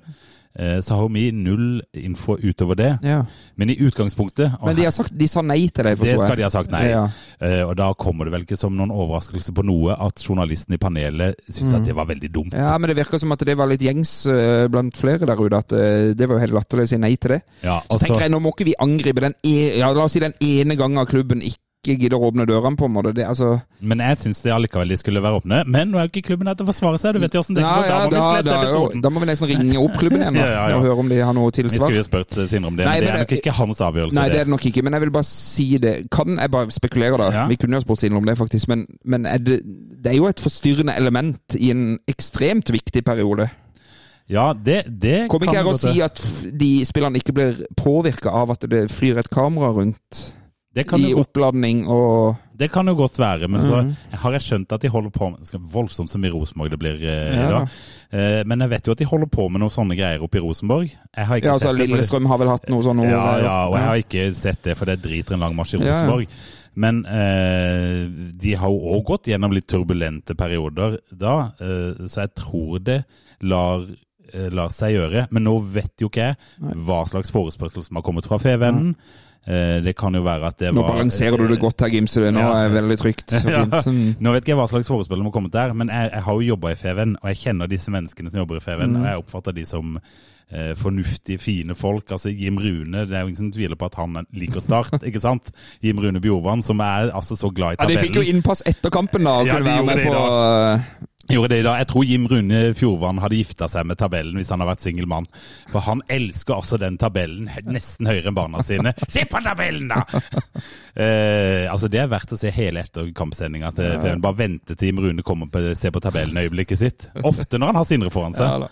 Så har vi null info utover det. ja. Men i utgangspunktet Men de, har sagt, de sa nei til deg, forstår jeg. det skal de ha sagt nei. Ja. Eh, og da kommer det vel ikke som noen overraskelse på noe at journalisten i panelet syntes at det var veldig dumt. Mm. Ja, men det virker som at det var litt gjengs eh, blant flere der ute, at eh, det var jo helt latterlig å si nei til det. Ja, Så altså, tenker jeg, nå må ikke vi angripe den, e ja, la oss si den ene gangen klubben ikke gidder å åpne dørene, på en måte. Det, altså, men jeg syns allikevel de skulle være åpne. Men nå er jo ikke klubben her til å forsvare seg, du vet jo åssen det går. Da ja, da, slette da, episoden. da må vi nesten ringe opp klubben igjen da, Ja, ja, og høre om de har noe tilsvar. Vi skulle jo spurt eh, Sindre om det, Nei, men det er nok ikke hans avgjørelse. Nei, det det. er det nok ikke, men jeg vil bare si det. Kan jeg bare spekulere, da? Vi kunne jo spurt Sindre om det, faktisk. Men, men er det, det er jo et forstyrrende element i en ekstremt viktig periode. Ja, det, det Kommer ikke her å si at de spillerne ikke blir påvirka av at det flyr et kamera rundt det i godt- oppladning og det kan jo godt være, men så Mhm. har jeg skjønt at de holder på med skal- Voldsomt som i Rosenborg det blir eh, Ja, i dag. Eh, men jeg vet jo at de holder på med noen sånne greier oppe i Rosenborg. Ja, altså sett det. har vel hatt noe sånn Ja, ja, og jeg har ikke sett det, for det driter en lang marsj i Ja, ja. Rosenborg. Men eh, de har jo òg gått gjennom litt turbulente perioder da, eh, så jeg tror det lar, eh, lar seg gjøre. Men nå vet jo ikke jeg hva slags forespørsel som har kommet fra Fevennen. Eh, det kan jo være at det Nå var balanserer du det godt her, Gimse. Det nå Ja. er veldig trygt Ja. Nå vet ikke jeg hva slags forespill som har kommet der, men jeg, jeg har jo jobba i Feven, og jeg kjenner disse menneskene som jobber i Feven, Mm. og jeg oppfatter de som eh, fornuftige, fine folk. Altså Jim Rune, det er jo ingen som tviler på at han liker Start, ikke sant? Jim Rune Bjorvann, som er altså så glad i tabellen. Ja, De fikk jo innpass etter kampen, da. Og Ja, kunne de være med på Gjorde det i dag. Jeg tror Jim Rune Fjordvann hadde gifta seg med tabellen hvis han hadde vært singel mann. For han elsker altså den tabellen nesten høyere enn barna sine. Se på tabellen, da! eh, altså Det er verdt å se hele etter kampsendinga til Feven. Bare vente til Jim Rune kommer og ser på tabellen-øyeblikket sitt. Ofte når han har Sindre foran seg. Ja.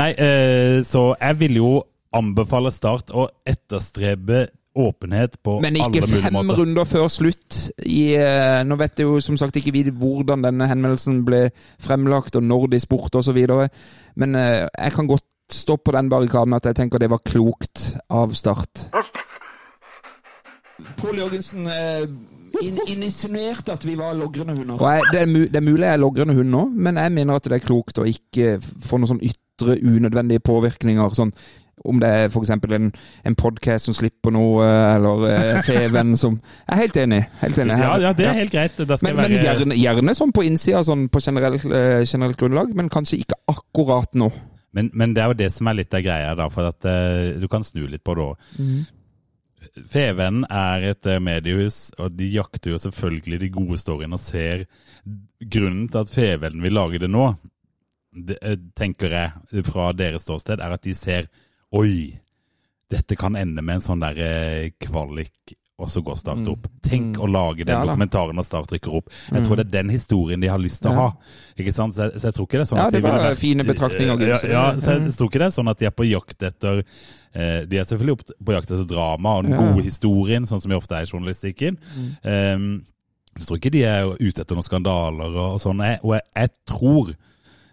Nei, eh, så jeg vil jo anbefale Start å etterstrebe åpenhet på alle mulige måter. Men ikke fem måter. runder før slutt. I, eh, nå vet jeg jo som sagt ikke vi hvordan denne henvendelsen ble fremlagt, og når de spurte osv. Men eh, jeg kan godt stå på den barrikaden at jeg tenker det var klokt av Start. Pål Jørgensen eh, in insinuerte at vi var logrende hunder. Og jeg, det, er det er mulig jeg er logrende hund nå, men jeg mener at det er klokt å ikke få noen sånn ytre unødvendige påvirkninger. sånn om det er f.eks. en, en podkast som slipper noe, eller eh, TV-en som Jeg er helt enig. Helt enig. Ja, ja, det er helt greit. Men, men være gjerne, gjerne sånn på innsida, sånn på generelt, eh, generelt grunnlag, men kanskje ikke akkurat nå. Men, men det er jo det som er litt av greia, da, for at uh, du kan snu litt på det òg. Fevennen er et eh, mediehus, og de jakter jo selvfølgelig de gode storyene og ser Grunnen til at Fevennen vil lage det nå, det, tenker jeg, fra deres ståsted, er at de ser Oi! Dette kan ende med en sånn der eh, kvalik og så går Start opp. Tenk å lage den Mm. Ja dokumentaren når Start rykker opp. Jeg tror det er den historien de har lyst til å ha. Ikke sant? Så, jeg, så jeg tror ikke det er sånn Ja, det var vært- fine betraktninger, Ja, ja, så jeg tror ikke det er sånn at de er på jakt etter eh, De er selvfølgelig på jakt etter drama og den gode historien, sånn som vi ofte er i journalistikken. Um, så jeg tror ikke de er ute etter noen skandaler og, og sånn. Jeg, og jeg, jeg tror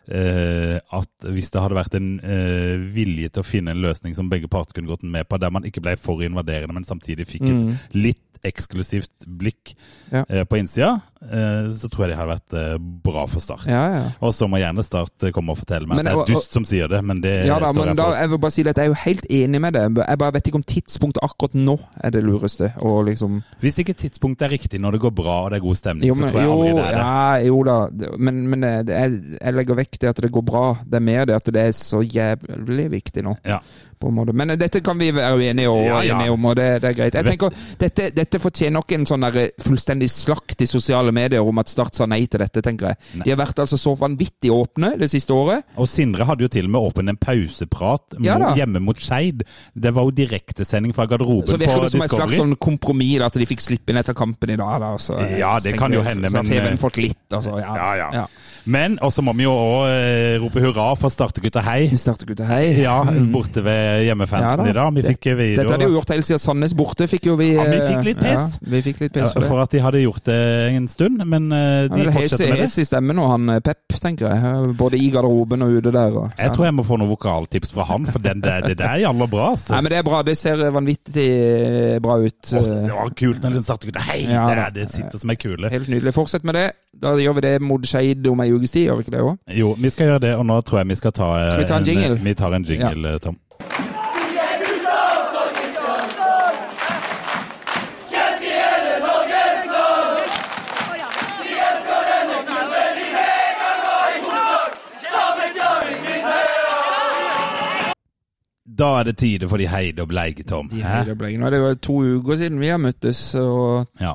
eh, at hvis det hadde vært en eh, vilje til å finne en løsning som begge parter kunne gått med på, der man ikke ble for invaderende, men samtidig fikk et litt eksklusivt blikk Ja. eh, på innsida, eh, så tror jeg det har vært eh, bra for Start. Ja, ja. Og så må gjerne Start komme og fortelle meg Men, at det er dust som sier det, men det Ja da, men jeg da, jeg vil bare si at jeg er jo helt enig med det. Jeg bare vet ikke om tidspunktet akkurat nå er det lureste. Og liksom Hvis ikke tidspunktet er riktig når det går bra og det er god stemning, Jo, så tror jeg jo, aldri det er det. ja, jo da. Men, men er, jeg legger vekk det at det går bra. Det er mer det at det er så jævlig viktig nå. Ja. På en måte. Men dette kan vi være uenige, og, Ja, ja. enige om, og det, det er greit. Jeg tenker, Dette, dette fortjener nok en sånn der fullstendig slakt i sosiale medier om at Start sa nei til dette, tenker jeg. Nei. De har vært altså så vanvittig åpne det siste året. Og Sindre hadde jo til og med åpen en pauseprat Ja hjemme mot Skeid. Det var jo direktesending fra garderoben Så virker det som et slags Discovery. sånn kompromiss, at de fikk slippe inn etter kampen i dag. Da, så, Ja, det kan jo jeg, hende, Så men, Feven eh, fått litt, altså. Ja, Ja, ja. Men også må vi jo òg eh, rope hurra for Startegutta hei. Startegutta hei. Ja, borte ved hjemmefansen Ja da. i dag. Vi fikk video Dette hadde de jo gjort helt siden Sandnes borte, fikk jo vi Ja, vi fikk fikk litt pes. Ja, vi fikk litt ja, pes for det. for at de hadde gjort det en stund, men eh, de er hes, fortsetter med det. hes i stemmen og han eh, Pep, tenker jeg. Både i garderoben og ute der. Og, Jeg tror jeg må få noen vokaltips fra han, for den der, det der er jævla bra. Så. Nei, men det er bra. Det ser vanvittig bra ut. Å, det var kult når den Startegutta hei! Ja, det, er- det sitter som ei kule. Helt nydelig. Fortsett med det. Da gjør vi det mot Skeid om ei ukes tid, gjør vi ikke det òg? Jo, vi skal gjøre det, og nå tror jeg vi skal ta eh, Skal vi ta en jingle? Vi tar en jingle, eh, Tom. Da er det tide for de heide og bleike, Tom. De heide og bleige. Nå er det jo to uker siden vi har møttes, og Ja.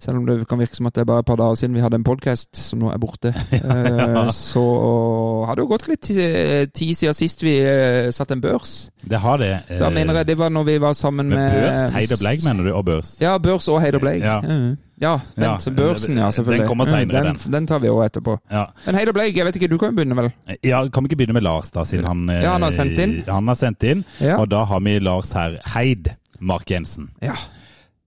selv om det kan virke som at det er bare et par dager siden vi hadde en podkast som nå er borte, ja. så har det jo gått litt ti- tid siden sist vi satt satte en børs. Det har det. eh, Da mener jeg det var når vi var sammen Med med børs, heid og bleik, mener du, og børs? Ja, børs og Heid og Bleik. Ja. Mhm. Ja, den, Ja, børsen, ja, den kommer senere, den. den. Den tar vi òg etterpå. Ja. Men Heid og Bleik, jeg vet ikke, du kan jo begynne, vel? Ja, Kan vi ikke begynne med Lars, da, siden han eh, Ja, han har sendt inn. Han har sendt inn, Ja. Og da har vi Lars her. Heid, Mark Jensen. Ja.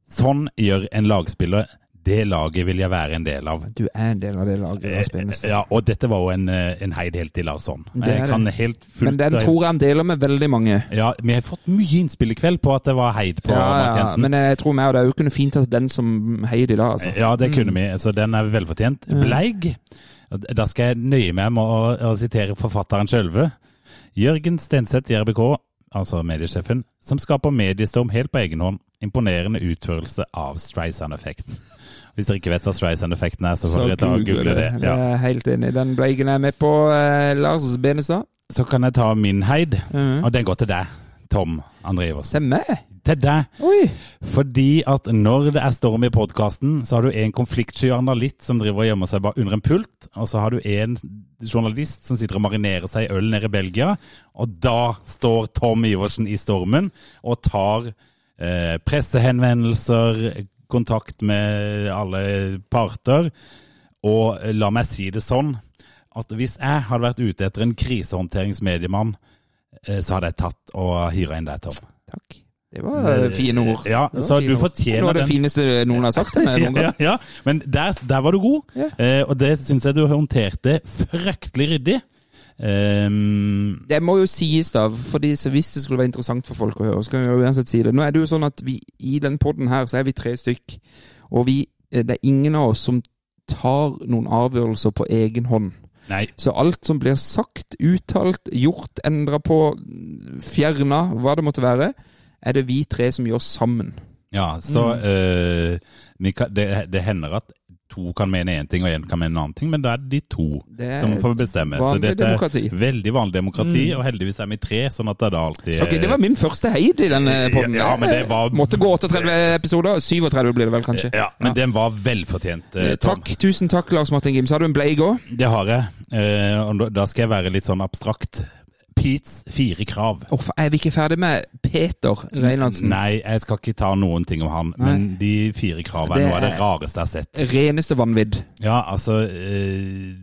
Sånn gjør en lagspiller. Det laget vil jeg være en del av. Du er en del av det laget. Lars Benestad. Ja, og dette var jo en, eh, en heid helt til Larsson. Det er Jeg kan det. helt fullt Men den tror jeg han deler med veldig mange. Ja, vi har fått mye innspill i kveld på at det var heid på Ja, Mark ja, men jeg tror meg og deg kunne fint hatt den som Heid i dag, altså. Ja, det kunne vi, så den er velfortjent. Bleig, da skal jeg nøye meg med å, å sitere forfatteren sjølve. Jørgen Stenseth i RBK, altså mediesjefen, som skaper mediestorm helt på egen hånd. Imponerende utførelse av Streisand-effekten. Hvis dere ikke vet hva Streisand-effekten er, så får dere ta og google det. Jeg Ja. er helt enig. Den Bleiken er med på eh, Lars Benestad. Så kan jeg ta min heid, Mhm. og den går til deg, Tom André Iversen. Til meg! Til deg. Oi! Fordi at når det er storm i podkasten, så har du en konfliktsky analytt som driver og gjemmer seg bare under en pult, og så har du en journalist som sitter og marinerer seg i øl nede i Belgia, og da står Tom Iversen i stormen og tar eh, pressehenvendelser, kontakt med alle parter, og la meg si det sånn at hvis jeg hadde vært ute etter en krisehåndteringsmediemann, eh, så hadde jeg tatt og hyra inn deg, Tom. Takk. Det var eh, fine ord. Ja, så du fortjener Noe av det fineste noen har sagt til meg noen ja, gang. ja, men der, der var du god, Ja. eh, og det syns jeg du håndterte fryktelig ryddig. Ehm, Det må jo sies, da, fordi så hvis det skulle være interessant for folk å høre, så kan vi uansett si det. Nå er det jo sånn at vi i den podden her, så er vi tre stykk, og vi, eh, det er ingen av oss som tar noen avgjørelser på egen hånd. nei, Så alt som blir sagt, uttalt, gjort, endra på, fjerna, hva det måtte være, er det vi tre som gjør sammen. ja, så Mm. uh, det, det hender at to kan mene én ting og én kan mene en annen ting, men da er det de to Det som får bestemme. Så dette er demokrati. Mm. veldig vanlig demokrati, og heldigvis er vi tre, sånn at det er alltid Så ok, det var min første heid i denne podden. Ja, men det var- Måtte gå 38 episoder. 37 blir det vel, kanskje. Ja, men den var velfortjent. eh, Eh, Tom. Takk, tusen takk, Lars Martin Gims. Har du en bleie i går? Det har jeg. Eh, da skal jeg være litt sånn abstrakt. Pete's fire krav. Oh, er vi ikke ferdig med Peter Reinlandsen? Nei, jeg skal ikke ta noen ting om han, men de fire kravene er noe av det rareste jeg har sett. Reneste vanvidd. Ja, altså øh,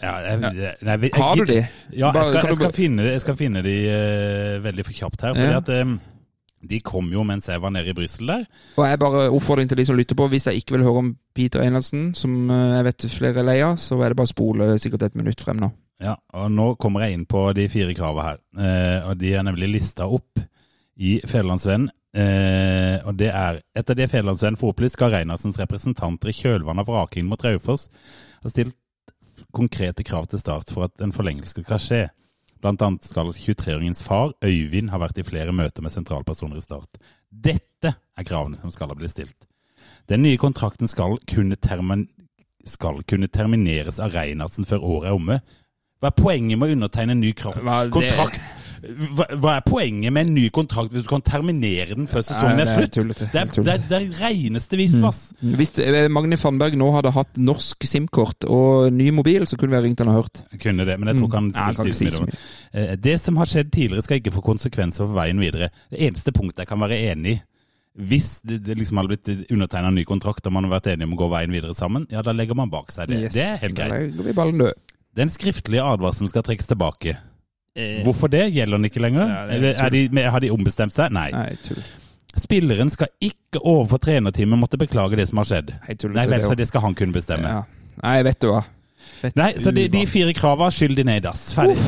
ja, jeg, nei, jeg, jeg, Har du de? Ja, jeg skal, skal finne, jeg skal finne de eh, veldig for kjapt her. Fordi Ja. at eh, de kom jo mens jeg var nede i Brussel der. Og jeg bare oppfordring til de som lytter på, hvis jeg ikke vil høre om Peter Reinlandsen, som jeg vet flere er lei av, så er det bare å spole sikkert et minutt frem nå. Ja, og nå kommer jeg inn på de fire kravene her. Eh, og de er nemlig lista opp i Federlandsvennen. Eh, og det er Etter det Federlandsvennen får opplyst, skal Reinhardsens representanter i kjølvannet av vrakingen mot Raufoss ha stilt konkrete krav til start for at en forlengelse skal skje. Blant annet skal 23-åringens far, Øyvind, ha vært i flere møter med sentralpersoner i Start. Dette er kravene som skal ha blitt stilt. Den nye kontrakten skal kunne, termin skal kunne termineres av Reinhardsen før året er omme. Hva er poenget med å undertegne en ny det- kontrakt? Hva, hva er poenget med en ny kontrakt hvis du kan terminere den før sesongen er det er slutt? Det er, det er, det er reineste visvas. Hvis eh, Magne Fannberg nå hadde hatt norsk SIM-kort og ny mobil, så kunne vi ha ringt han og hørt. Kunne det, men jeg tror ikke han Mm. Nei, kan si så mye. det. Eh, som har skjedd tidligere skal ikke få konsekvenser for veien videre. Det eneste punktet jeg kan være enig i, hvis det, det liksom hadde blitt undertegna en ny kontrakt og man har vært enige om å gå veien videre sammen, ja da legger man bak seg det. Yes. Det er helt Da greit. legger vi ballen død. Den skriftlige advarselen skal trekkes tilbake. Hvorfor det? Gjelder den ikke lenger? Eh. Ja, er er de, har de ombestemt seg? Nei. Nei, tull. Spilleren skal ikke overfor trenerteamet måtte beklage det som har skjedd. Nei, tull, Nei vel, det så det skal han kunne bestemme. Ja. Nei, vet du hva. Vet Nei, så de, de fire krava skyldig ned i dass. Ferdig.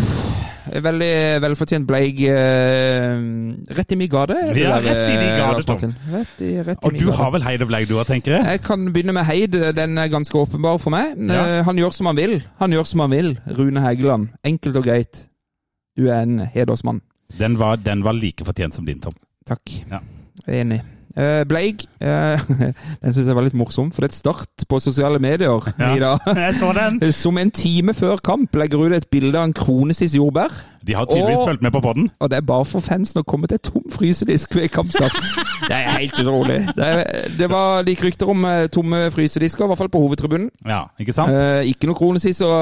Veldig velfortjent Bleig Uh, rett i mi gate. Ja, der, rett i din eh, gate, Tom. Rett i, rett i Og du har vel Heid og Bleig du har, tenker jeg? Jeg kan begynne med Heid. Den er ganske åpenbar for meg. Ja. Eh, Han gjør som han vil. Han gjør som han vil. Rune Hegeland. Enkelt og greit. Du er en hedersmann. Den var, den var like fortjent som din, Tom. Takk. Ja. Jeg er enig. Eh, Bleig, Uh, den syns jeg var litt morsom, for det er et start på sosiale medier Ja. i dag. Jeg så den! Som en time før kamp legger ut et bilde av en kronesis jordbær. De har tydeligvis Og- fulgt med på podden. Og det er bare for fansen å komme til tom frysedisk ved kampstart. Det er helt utrolig. Det, det var like rykter om eh, tomme frysedisker, i hvert fall på hovedtribunen. Ja, ikke sant? Uh, ikke noe kronesis å,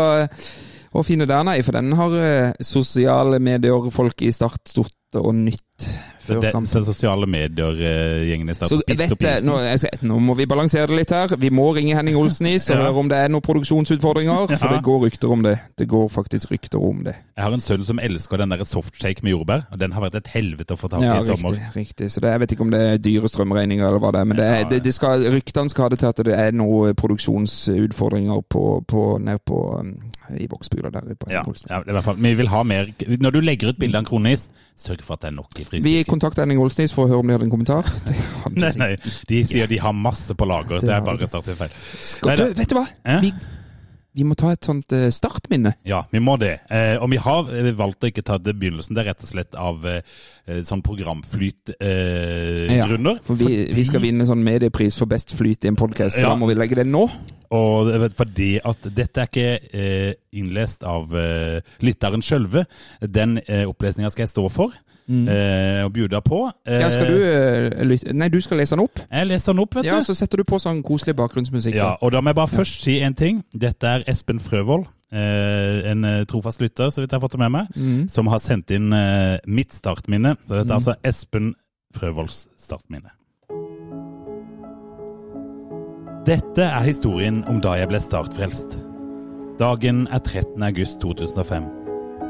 å finne der, nei, for den har eh, sosiale medier-folk i Start stort og nytt Så sosiale medier-gjengen i stad spist opp isen. nå, jeg nå må vi balansere det litt her. Vi må ringe Henning Olsenis og Ja. høre om det er noen produksjonsutfordringer. For Ja. det går rykter om det. Det går faktisk rykter om det. Jeg har en sønn som elsker den der softshake med jordbær. og Den har vært et helvete å få tak i Ja, i sommer. riktig. riktig. Så det, Jeg vet ikke om det er dyre strømregninger eller hva det er. Men det det, det skal, ryktene skal ha det til at det er noen produksjonsutfordringer på, på, ned på, um, i Vågsbygda der. På Ja, ja, i hvert fall. Vi vil ha mer Når du legger ut bilde av en kronis, sørg for at det er nok i Vi kontakter Enning Henning Olsnes for å høre om de hadde en kommentar. Nei, nei, de sier de har masse på lager. Det det er bare de. startet feil. Skal, Neida. du, vet du hva? Eh? Vi, vi må ta et sånt eh, startminne. Ja, vi må det. Eh, og vi har eh, valgt å ikke ta det begynnelsen. Det er rett og slett av sånn programflytgrunner. Eh, Ja, grunner. For vi, vi skal vinne sånn mediepris for best flyt i en podkast, så Ja. da må vi legge det nå. Og fordi at dette er ikke eh, innlest av eh, lytteren sjølve. Den eh, opplesninga skal jeg stå for eh, og bjuda på. Eh, Ja, skal du eh, Nei, du skal lese den opp. Jeg leser den opp, vet Ja, du. Så setter du på sånn koselig bakgrunnsmusikk. Ja, og da må jeg bare først si en ting. Dette er Espen Frøvold, eh, en eh, trofast lytter, så vidt jeg har fått det med meg, mm. som har sendt inn eh, mitt startminne. Så dette er Mm. altså Espen Frøvolds startminne. Dette er historien om da jeg ble startfrelst. Dagen er 13. august 2005.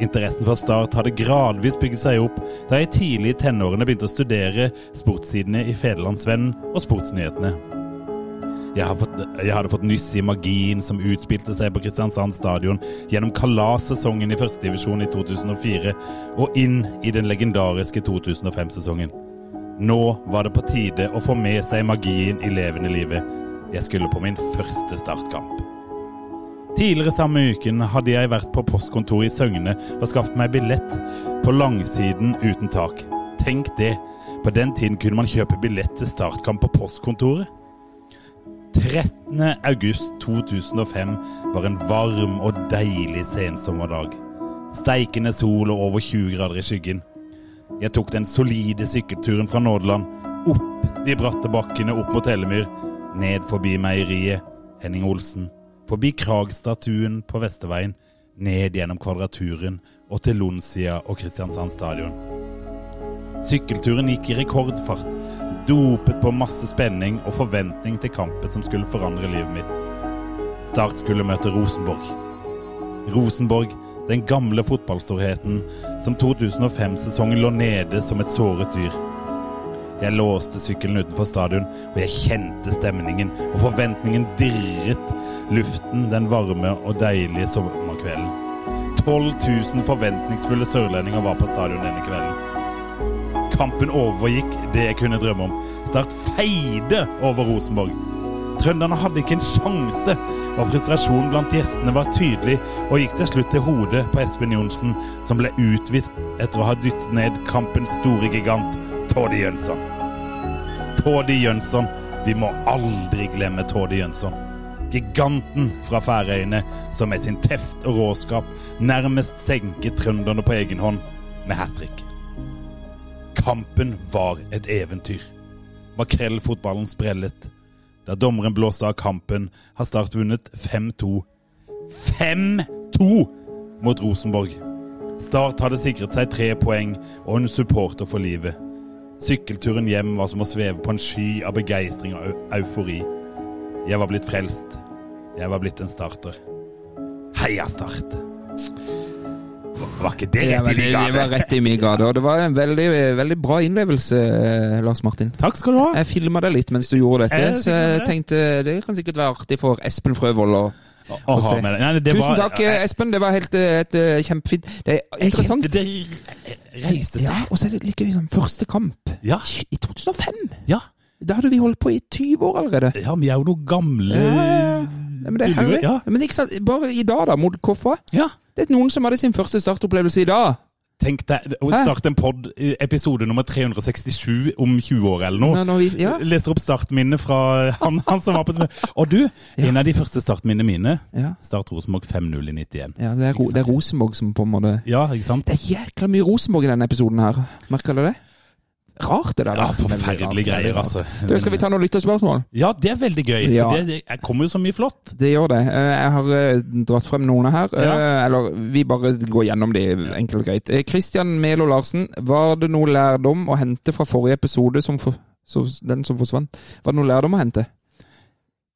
Interessen fra Start hadde gradvis bygget seg opp da jeg tidlig i tenårene begynte å studere sportssidene i Federlandsvennen og Sportsnyhetene. Jeg, hadde fått nyss i magien som utspilte seg på Kristiansand stadion gjennom kalassesongen i førstedivisjon i 2004 og inn i den legendariske 2005-sesongen. Nå var det på tide å få med seg magien i levende livet. Jeg skulle på min første startkamp. Tidligere samme uken hadde jeg vært på postkontoret i Søgne og skaffet meg billett på langsiden uten tak. Tenk det, på den tiden kunne man kjøpe billett til startkamp på postkontoret. 13. august 2005 var en varm og deilig sensommerdag. Steikende sol og over 20 grader i skyggen. Jeg tok den solide sykkelturen fra Nådeland, opp de bratte bakkene opp mot Hellemyr, ned forbi meieriet, Henning Olsen, forbi Kragstatuen på Vesterveien, ned gjennom Kvadraturen og til Lonsia og Kristiansand stadion. Sykkelturen gikk i rekordfart, dopet på masse spenning og forventning til kampen som skulle forandre livet mitt. Start skulle møte Rosenborg. Rosenborg, den gamle fotballstorheten som 2005-sesongen lå nede som et såret dyr. Jeg låste sykkelen utenfor stadion, og jeg kjente stemningen, og forventningen dirret luften den varme og deilige sommerkvelden. 12 000 forventningsfulle sørlendinger var på stadion denne kvelden. Kampen overgikk det jeg kunne drømme om. Start feide over Rosenborg. Trønderne hadde ikke en sjanse, og frustrasjonen blant gjestene var tydelig og gikk til slutt til hodet på Espen Johnsen, som ble uthvitt etter å ha dyttet ned kampens store gigant, Toddy Jønsson. Tordi Jønsson. Vi må aldri glemme Tordi Jønsson. Giganten fra Færøyene som med sin teft og råskap nærmest senket trønderne på egen hånd med hat trick. Kampen var et eventyr. Makrellfotballen sprellet. Da dommeren blåste av kampen, har Start vunnet 5-2. 5-2 mot Rosenborg! Start hadde sikret seg tre poeng og en supporter for livet. Sykkelturen hjem var som å sveve på en sky av begeistring og eufori. Jeg var blitt frelst. Jeg var blitt en starter. Heia Start! Var ikke det rett i min gate? det var rett i min gate, og det var en veldig, veldig bra innlevelse, eh, Lars Martin. Takk skal du ha. Jeg filma deg litt mens du gjorde dette, Jeg så jeg det. tenkte det kan sikkert være artig for Espen Frøvold å Å ha se. Nei, det Tusen var- takk, eh, Espen. Det var helt eh, et, kjempefint. Det er interessant. Jeg Det reiste Ja, og så er det like liksom første kamp Ja. i 2005. Ja. Da hadde vi holdt på i 20 år allerede. ja, vi er jo noen gamle Ja, ja, men det er herlig. Ja. Men ikke sant, bare i dag, da, mot Koffa. ja. Det er noen som hadde sin første startopplevelse i dag. Tenk deg å starte en pod, episode nummer 367 om 20 år eller noe. Nå, nå, ja. Leser opp startminnet fra han, han som var på Og du, en av de første startminnene mine Ja. Start Rosenborg 5-0 i 91. ja det, er, det er Rosenborg som på en måte Ja, ikke sant? Det er jækla mye Rosenborg i denne episoden her. Merker du det? Rart det der. Ja, forferdelige greier, altså. Du, skal vi ta noen lytterspørsmål? Ja, det er veldig gøy. Ja. For det, det kommer jo så mye flott. Det gjør det. Eh, Jeg har eh, dratt frem noen her. Ja. Eh, Eller vi bare går gjennom de enkelt og greit. Christian Melo Larsen, var det noe lærdom å hente fra forrige episode, som for, så, den som forsvant? Var det noe lærdom å hente?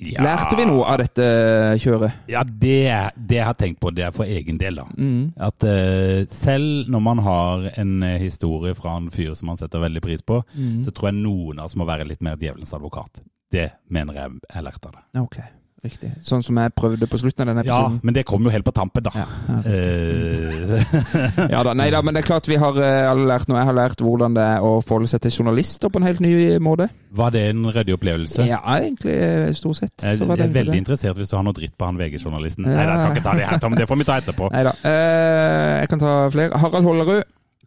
Ja. Lærte vi noe av dette kjøret? Ja, det, det jeg har tenkt på, det er for egen del, da. Mm. At uh, selv når man har en eh, historie fra en fyr som man setter veldig pris på, Mm. så tror jeg noen av oss må være litt mer djevelens advokat. Det mener jeg jeg lærte av det. Ok, riktig. Sånn som jeg prøvde på slutten av denne Ja, men det kom jo helt på tampen, da. Ja, ja, Eh, Ja da, nei da, men det er klart vi har eh, alle lært noe. Jeg har lært hvordan det er å forholde seg til journalister på en helt ny måte. var det en ryddig opplevelse? Ja, egentlig stort sett. Jeg så var jeg det er veldig det. interessert hvis du har noe dritt på han VG-journalisten. Ja. Nei, jeg skal ikke ta det her, Tom. Det får vi ta etterpå. Neida. Eh, jeg kan ta flere. Harald Hollerud.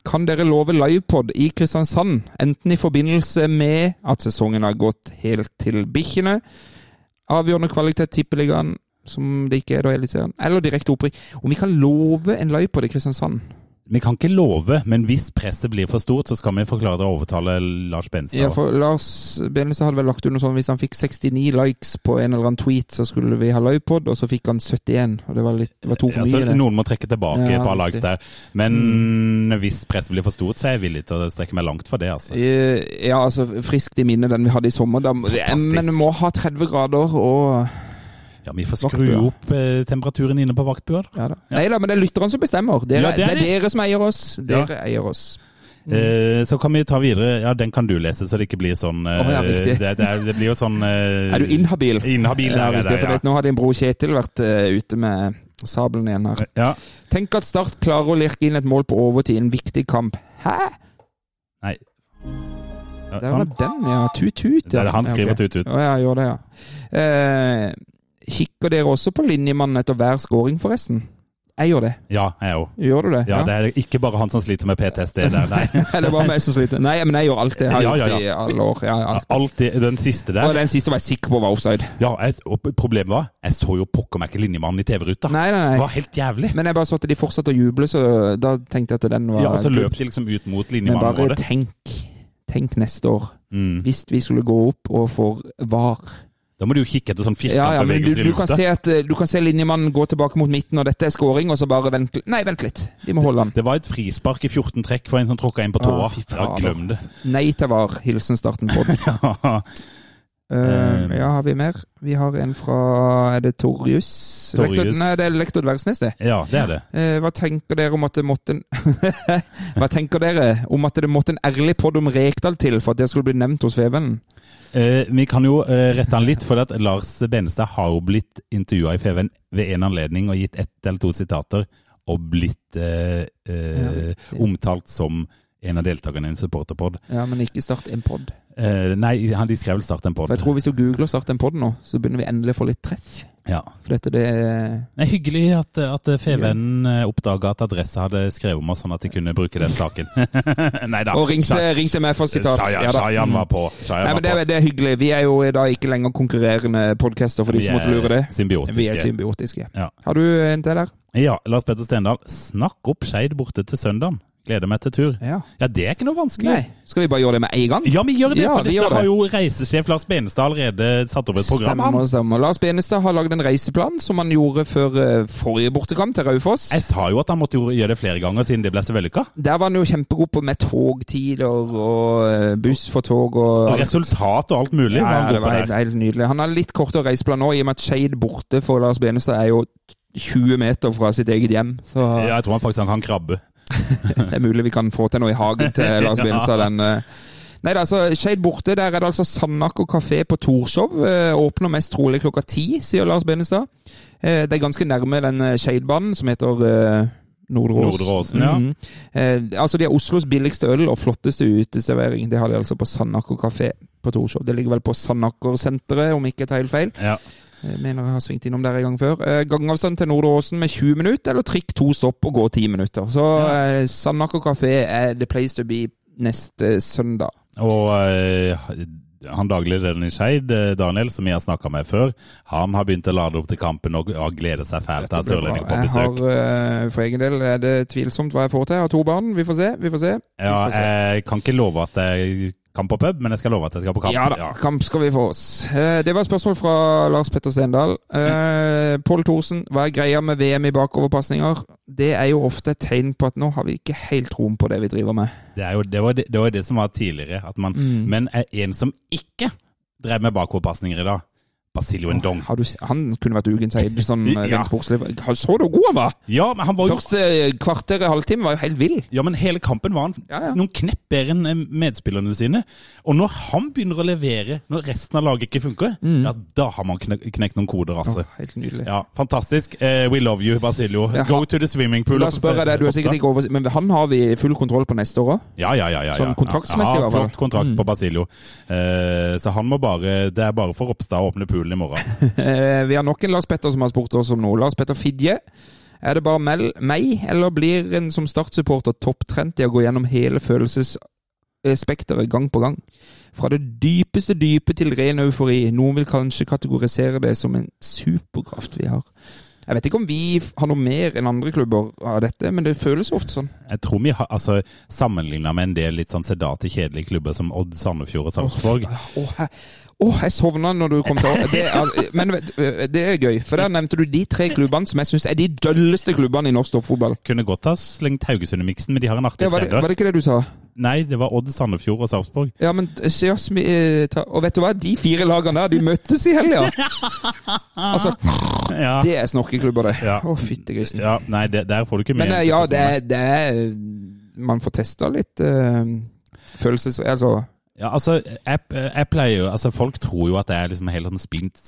Kan dere love livepod i Kristiansand, enten i forbindelse med at sesongen har gått helt til bikkjene, avgjørende kvalitet tippeligaen, som det ikke er da Eliteserien, eller direkte opprykk? Om vi kan love en løy på det, Kristiansand? Vi kan ikke love, men hvis presset blir for stort, så skal vi forklare å overtale Lars Benestad. Ja, for Lars Benestad hadde vel lagt under sånn hvis han fikk 69 likes på en eller annen tweet, så skulle vi ha livepod, og så fikk han 71, og det var, litt, det var to for Ja, så mye. noen må trekke tilbake Ja, et par likes der. Men Mm. hvis presset blir for stort, så er jeg villig til å strekke meg langt for det. altså. Ja, altså friskt i minne den vi hadde i sommer. Da, men vi må ha 30 grader og Ja, Vi får skru Vaktbua. opp eh, temperaturen inne på vaktbua. ja, da. Nei da, men det er lytterne som bestemmer. Dere, Ja, det, det er er dere som eier oss. Dere eier oss. Eh, så kan vi ta videre. Ja, den kan du lese, så det ikke blir sånn eh, Å, ja, riktig. det, det, er, det blir jo sånn eh, Er du inhabil? Inhabil, ja, er jeg riktig, der, for ja. det- Nå har din bror Kjetil vært eh, ute med sabelen igjen her. Ja. Tenk at Start klarer å lirke inn et mål på overtid i en viktig kamp. Hæ? Nei. Ja, Der var sånn. den, ja. Tut-tut. Det er det han skriver tut tut-tut. Å ja, gjør det, ja. Eh, kikker dere også på linjemannen etter hver scoring, forresten? Jeg gjør det. Ja, jeg òg. Gjør du det? Ja, det er ikke bare han som sliter med PTSD der, nei. Eller bare meg som sliter? Nei, men jeg gjør alt det. Jeg har Ja, gjort ja, det i alle år. Ja, Ja, alt. Alltid den siste der. Og den siste var jeg sikker på var offside. Ja, jeg, og Problemet var jeg så jo pokker meg ikke linjemannen i TV-ruta. Nei, nei, nei. Det var helt jævlig. Men jeg bare så at de fortsatte å juble, så da tenkte jeg at den var Ja, og så løp de liksom ut mot linjemannen. Men bare tenk, tenk neste år. Mm. Hvis vi skulle gå opp og få VAR Da må du jo kikke etter sånn Ja, ja, du, i du, kan se at, eh, du kan se linjemannen gå tilbake mot midten, og dette er scoring, og så bare vent litt. Nei, vent litt. Vi må holde den. Det var et frispark i 14 trekk for en som tråkka inn på tåa. Ah, ja, glem det. Nei til var. Hilsen starten på den. Ja. Eh, ja, har vi mer? Vi har en fra Er det Torjus? Lektor, nei, det er lektor Dversnes, det. ja, det er det. Uh, hva tenker dere om at det måtte en Hva tenker dere om at det måtte en ærlig podd om Rekdal til for at det skulle bli nevnt hos Fevennen? Uh, vi kan jo uh, rette han litt, for at Lars Benestad har jo blitt intervjua i FVN ved en anledning og gitt ett eller to sitater, og blitt ja. omtalt som en av deltakerne i en supporterpod. Ja, men ikke start en pod. Eh, nei, han, de skrev vel 'start en pod'. Jeg tror hvis du googler 'start en pod' nå, så begynner vi endelig å få litt treff. Ja. For dette det Det er hyggelig at, at FVN ja. oppdaga at Adresse hadde skrevet om oss, sånn at de kunne bruke den saken. nei da. Og ringte, ringte meg for sitat. Shayan, Ja var på. Nei, men det, på. er- det er hyggelig. Vi er jo da ikke lenger konkurrerende podcaster, for de som måtte lure det. symbiotiske. Vi er symbiotiske. Ja. Har du en til der? Ja, Lars Petter Stendal. Snakk opp Skeid borte til søndagen. Gleder meg til tur. Ja. Ja, det er ikke noe vanskelig. Nei. Skal vi bare gjøre det med en gang? Ja, vi gjør det, Ja, for dette det. har jo reisesjef Lars Benestad allerede satt opp et program. Stemmer, stemmer. Lars Benestad har lagd en reiseplan som han gjorde før eh, forrige bortekamp til Raufoss. Jeg sa jo at han måtte gjøre det flere ganger siden det ble så vellykka. Der var han jo kjempegod på med togtider og eh, buss for tog og Og resultat og alt mulig. Ja, det var helt, helt nydelig. Han har litt kortere reiseplan nå, i og med at Skeid borte for Lars Benestad er jo 20 meter fra sitt eget hjem. Så Ja, jeg tror han faktisk han kan krabbe. det er mulig vi kan få til noe i hagen til Lars Ja. Benestad. Den, eh. Nei, altså Skeid borte. Der er det altså Sandaker kafé på Torshov. Eh, åpner mest trolig klokka ti, sier Lars Benestad. Eh, det er ganske nærme den Skeidbanen som heter eh, Nordre Ås. Nordre Åsen, ja. Mm. eh, altså, de har Oslos billigste øl og flotteste uteservering. Det har de altså på Sandaker kafé på Torshov. Det ligger vel på Sandaker-senteret, om ikke jeg tar helt feil. Ja. Jeg mener jeg har svingt innom der en gang før. Eh, gangavstand til Nordre Åsen med 20 minutter, eller trikk to stopp og gå 10 minutter. Så Ja. eh, Sandaker kafé er the place to be neste søndag. Og eh, han daglig lederen i Skeid, eh, Daniel, som vi har snakka med før, han har begynt å lade opp til kampen og, og gleder seg fælt til at sørlendinger på Jeg har, eh, for egen del er det tvilsomt hva jeg får til. Jeg har to barn. Vi får se. Vi får se. Vi Ja, får se. jeg kan ikke love at jeg kan på pub, men jeg skal love at jeg skal på kamp. Ja da, kamp skal vi få oss. Eh, Det var et spørsmål fra Lars Petter Stendal. Mm. Pål Thorsen, hva er greia med VM i bakoverpasninger? Det er jo ofte et tegn på at nå har vi ikke helt troen på det vi driver med. Det, er jo, det, var det, det var det som var tidligere. At man, Mm. Men en som ikke drev med bakoverpasninger i dag, Basilio Ndong. Har du, han kunne vært ukens eid, sånn eh, Ja. rent. Så du god han var? Ja, men han var jo Første kvarter, halvtime var jo helt vill. Ja, men hele kampen var han Ja, ja. noen knepp bedre enn eh, medspillerne sine. Og når han begynner å levere, når resten av laget ikke funker, ja, da har man knek knekt noen koder, altså. Oh, helt nydelig. Ja, fantastisk. Uh, we love you, Basilio. Ja, Go to the swimming pool. La oss spørre deg, du er sikkert ikke over... Men han har vi full kontroll på neste år òg? Ja, ja, ja. ja, ja. Sånn kontraktsmessig i hvert fall. Flott kontrakt Mm. på Basilio. Uh, så han må bare Det er bare for Ropstad å åpne poolen i morgen. Eh, vi har nok en Lars Petter som har spurt oss om noe. Lars Petter Fidje. Er det bare mel meg, eller blir en som Start-supporter topptrent i å gå gjennom hele følelsesspekteret gang på gang? Fra det dypeste dype til ren eufori. Noen vil kanskje kategorisere det som en superkraft vi har. Jeg vet ikke om vi har noe mer enn andre klubber av dette, men det føles ofte sånn. Jeg tror vi har altså, Sammenligna med en del litt sånn sedate, kjedelige klubber som Odd, Sandefjord og Sarpsborg Åh, jeg, åh, jeg sovna når du kom til det er, Men det er gøy, for der nevnte du de tre klubbene som jeg syns er de dølleste klubbene i norsk toppfotball. Kunne godt ha slengt Haugesund i miksen, men de har en artig Ja, var, det, var det ikke det du sa? Nei, det var Odd, Sandefjord og Sarpsborg. Ja, men se oss mi- eh, Og vet du hva? De fire lagene der, de møttes i helga! Altså, Ja. det er snorkeklubber, det. Ja. Å, fytti grisen. ja nei, det, der får du ikke med. Men eh, ja, det det er Man får testa litt uh, følelses... Altså Ja, altså, jeg, jeg pleier jo Altså, folk tror jo at jeg er liksom helt sånn splint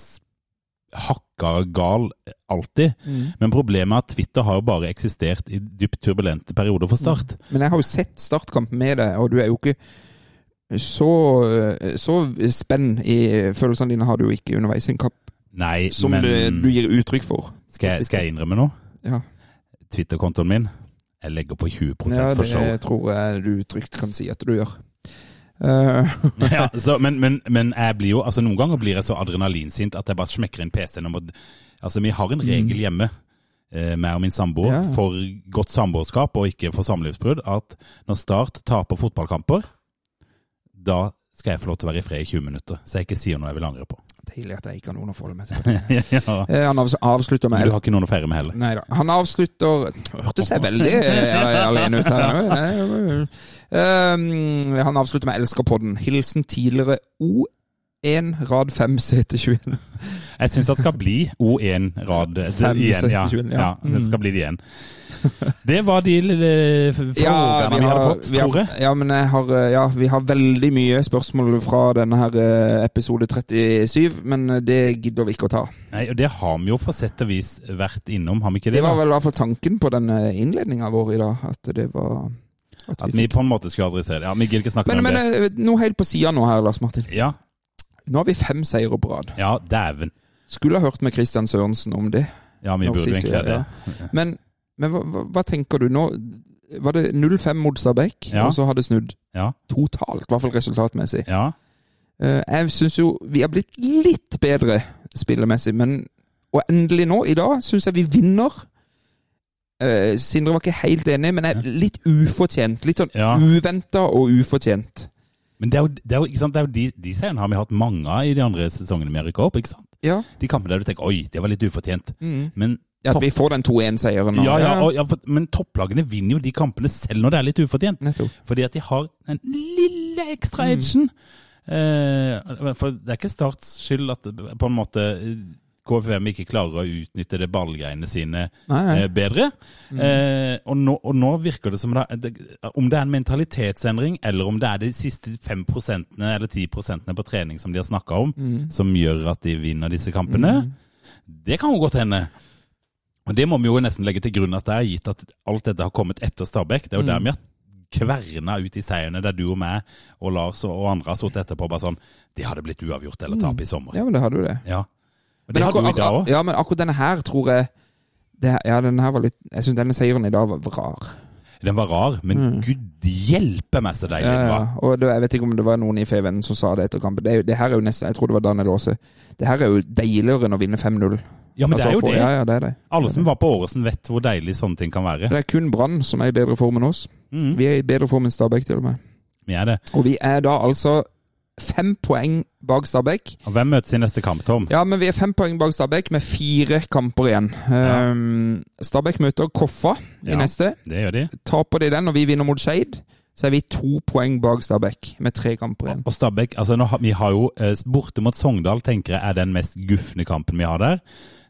hakka gal alltid. Men problemet er at Twitter har jo bare eksistert i dypt turbulente perioder for Start. Men jeg har jo sett startkamp med deg, og du er jo ikke så, så spenn i følelsene dine har du jo ikke underveis i en kapp. Nei, som men du, du gir uttrykk for. skal, jeg, skal jeg innrømme noe? Ja, Twitter-kontoen min Jeg legger på 20 ja for show. det tror jeg du trygt kan si at du gjør. Eh, ja, så, men, men, men jeg blir jo Altså, noen ganger blir jeg så adrenalinsint at jeg bare smekker inn PC-en. Altså, vi har en regel hjemme, eh, meg og min samboer, Mm. Ja. for godt samboerskap og ikke for samlivsbrudd, at når Start taper fotballkamper, da skal jeg få lov til å være i fred i 20 minutter, så jeg ikke sier noe jeg vil angre på. Deilig at jeg ikke har noen å forholde meg til. ja. Eh, Han avs- avslutter med du har ikke noen å feire med heller? Nei da. Han avslutter Hørtes jeg veldig eh, alene ut her nå? Um, han avslutter med 'Elsker podden'. Hilsen tidligere O1 rad 5 sete 21. Jeg syns det skal bli O1 rad igjen. Ja. ja. ja, det Mm. skal bli det igjen. Det var de lille ja, vi, hadde fått, vi har, tror jeg. Ja, men jeg har, eh, ja, vi har veldig mye spørsmål fra denne her eh, episode 37, men eh, det gidder vi ikke å ta. Nei, og Det har vi jo på sett og vis vært innom, har vi ikke det? Det var vel i hvert fall tanken på den innledninga vår i dag, at det var at At vi vi på en måte skulle adressere det. Ja, Vi gidder ikke snakke Men, om men det. Men noe helt på sida nå her, Lars Martin. Ja, Nå har vi fem seire på rad. ja dæven. Skulle ha hørt med Christian Sørensen om det. Ja, vi burde egentlig det. Men, men hva, hva, tenker du nå? Var det 0-5 mot Stabæk, Ja. og så har det snudd Ja, totalt, i hvert fall resultatmessig. ja. Eh, Jeg syns jo vi har blitt litt bedre spillemessig, men Og endelig nå, i dag, syns jeg vi vinner. Eh, Sindre var ikke helt enig, men er litt ufortjent. Litt sånn Ja. uventa og ufortjent. Men det er jo, det er jo? Det er jo de, de seierne har vi hatt mange av i de andre sesongene vi har rykka opp. ikke sant? Ja. De kampene der du tenker oi, det var litt ufortjent. Men Ja, At vi får den 2-1-seieren nå. Ja, ja, ja, for, men topplagene vinner jo de kampene selv når det er litt ufortjent. Nettopp. Fordi at de har den lille ekstra edgen. Eh, for det er ikke Starts skyld at på en måte KFUM ikke klarer å utnytte det ballgreiene sine Nei, nei. eh, bedre. Eh, og, nå, og nå virker det som det, Om det er en mentalitetsendring, eller om det er de siste 5% eller 10% på trening som de har snakka om, som gjør at de vinner disse kampene, det kan jo godt hende. Og Det må vi jo nesten legge til grunn at det er gitt at alt dette har kommet etter Stabæk. Det er jo der vi har kverna ut i seierne, der du og meg og Lars og andre har sittet etterpå bare sånn Det hadde blitt uavgjort eller tap i sommer. Ja, men det hadde jo det. Ja. Men det hadde jo i dag òg. Ja, men akkurat denne her tror jeg det, Ja, denne her var litt Jeg syns denne seieren i dag var rar. Den var rar, men gud hjelpe meg så deilig Ja, den ja. var. Og det, jeg vet ikke om det var noen i FVN som sa det etter kampen. Det, det her er jo nesten Jeg tror det var Daniel Aase. Det her er jo deiligere enn å vinne 5-0. Ja, men det er Altså, jo for- det. Ja, ja, det er det. Alle som var på Åresen vet hvor deilig sånne ting kan være. Det er kun Brann som er i bedre form enn oss. Mm. Vi er i bedre form enn Stabæk, til og med. Vi er det. Og vi er da altså fem poeng bak Stabæk. Og hvem møtes i neste kamp, Tom? Ja, men vi er fem poeng bak Stabæk med fire kamper igjen. Ja. Um, Stabæk møter Koffa i Ja. neste. Det gjør de. Taper de den, og vi vinner mot Skeid, så er vi to poeng bak Stabæk med tre kamper igjen. Og Stabæk altså har, Vi har jo eh, borte mot Sogndal, tenker jeg er den mest gufne kampen vi har der.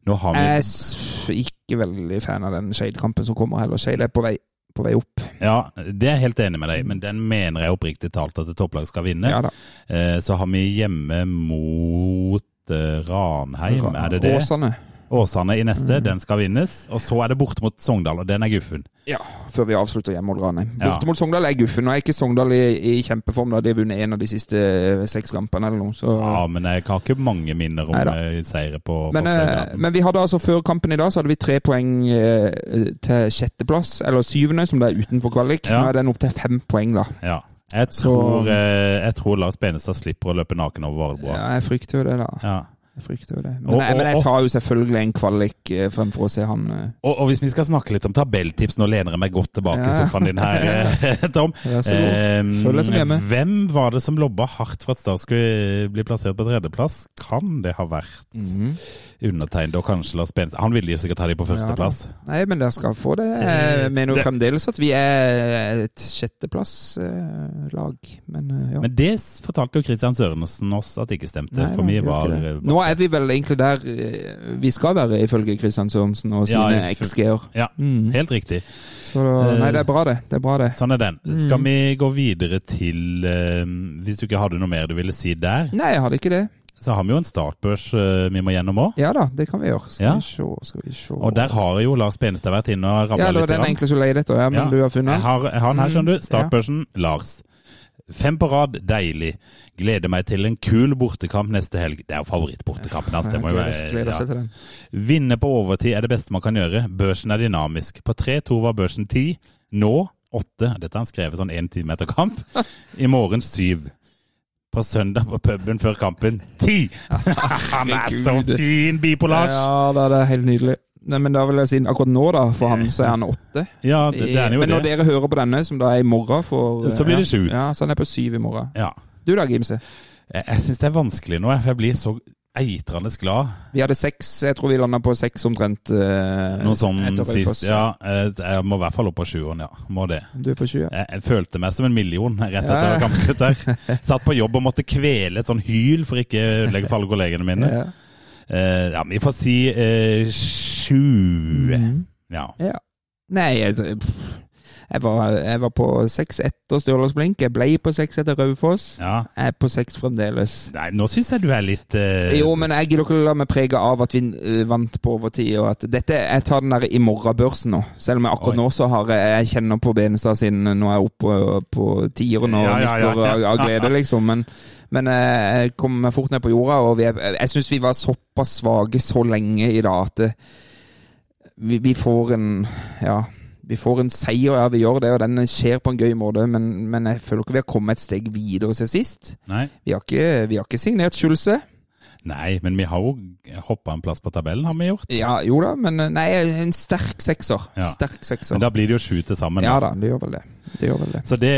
Nå har vi Jeg er ikke veldig fan av den Skeid-kampen som kommer heller. Skeid er på vei, på vei opp. Ja, det er jeg helt enig med deg, men den mener jeg oppriktig talt at et topplag skal vinne. Ja da. Eh, Så har vi hjemme mot eh, Ranheim, er det det? Åsane. Åsane i Mm. neste, den skal vinnes. Og så er det borte mot Sogndal, og den er guffen. Ja, før vi avslutter hjemme mot Ranheim. Ja. Mot Sogndal er guffen. Nå er ikke Sogndal i, i kjempeform. da De har vunnet én av de siste eh, seks kampene eller noe. Så. Ja, men jeg har ikke mange minner om eh, seire på, Men, på eh, men vi hadde altså før kampen i dag så hadde vi tre poeng til sjetteplass, eller syvende, som det er utenfor kvalik. Ja. Nå er den opp til fem poeng, da. Ja. Jeg tror, så... jeg tror Lars Benestad slipper å løpe naken over Varebroa. Ja, jeg frykter jo det, da. Ja. Jeg frykter jo det. Men, Og- jeg, men jeg tar jo selvfølgelig en kvalik eh, fremfor å se han eh, Og, og hvis vi skal snakke litt om tabelltips, nå lener jeg meg godt tilbake i sofaen din her, eh, Tom. Ja. Ehm, Føler som hjemme. hvem var det som lobba hardt for at Start skulle bli plassert på tredjeplass? Kan det ha vært mhm. Undertegnet og kanskje Lars Benestad? Han ville jo sikkert ha de på førsteplass. Nei, men dere skal få det. Eh, Jeg mener jo fremdeles at vi er et sjetteplasslag, men eh, ja. Men det fortalte jo Christian Sørensen oss at det ikke stemte. Nei, for vi var eh, Nå er vi vel egentlig der eh, vi skal være, ifølge Kristian Sørensen og sine ja, XG-er. Ja, Mm. helt riktig. Så nei, det er bra, det. Det er bra, det. Sånn er den. Mm. Skal vi gå videre til eh, Hvis du ikke hadde noe mer du ville si der, Nei, jeg hadde ikke det. Så har vi jo en startbørs eh, vi må gjennom òg. Ja da, det kan vi gjøre. Skal Ja. vi se, skal vi se. Og der har jo Lars Benestad vært inne og rabla Ja, det var den egentlig som leide etter, ja, men Ja, du har funnet Jeg den? har, jeg har den her, skjønner du. Mm, Startbørsen, Lars. Fem på rad, deilig. Gleder meg til en kul bortekamp neste helg. Det er jo favorittbortekampen hans. det må jo være ja. Vinne på overtid er det beste man kan gjøre. Børsen er dynamisk. På 3-2 var børsen 10. Nå 8. Dette har han skrevet sånn én time etter kamp. I morgen 7. På søndag på puben før kampen 10! Han er så fin, bipolasj! Ja, det er helt nydelig. Nei, men da vil jeg si akkurat nå, da, for han så er han åtte. Ja, det, det er jo men når det. dere hører på denne, som da er i morgen for Så blir det sju. Ja, så han er på syv i morgen. Ja. Du da, Gimse? Jeg, jeg syns det er vanskelig nå, for jeg blir så eitrende glad. Vi hadde seks, jeg tror vi landa på seks omtrent. eh, Noe sånn sist. Ja, eh, jeg må i hvert fall opp på sjueren, ja. Må det. Du er på sju, ja. Jeg, jeg følte meg som en million rett etter ja. kampslutt der. Satt på jobb og måtte kvele et sånn hyl for ikke å ødelegge for alle kollegene mine. Ja. Eh, ja, vi får si eh, sju. Mm. Ja. Ja. Nei, jeg, pff, jeg, var, jeg var på seks etter Stjørdals-Blink. Jeg ble på seks etter Raufoss. ja. Jeg er på seks fremdeles. Nei, nå syns jeg du er litt uh... Jo, men jeg gidder ikke la meg prege av at vi eh, vant på overtid. Og at dette, jeg tar den der i morgenbørsen nå. Selv om jeg akkurat Oi. nå så har jeg Jeg kjenner på Benestad sin Nå er jeg oppe på, på tieren og Ja, ja, ja. ja. av, glede, liksom. Men, men eh, jeg kom meg fort ned på jorda, og vi jeg, jeg syns vi var såpass svake så lenge i dag at eh, vi, vi får en Ja. Vi får en seier, ja, vi gjør det, og den skjer på en gøy måte, men, men jeg føler ikke vi har kommet et steg videre siden sist. Nei. Vi har ikke, vi har ikke signert Skjulse. Nei, men vi har jo hoppa en plass på tabellen, har vi gjort. Ja, jo da, men eh, nei, en sterk sekser. Ja. Sterk sekser. Men da blir det jo sju til sammen. ja da. da, det gjør vel det. Det gjør vel det. Så det,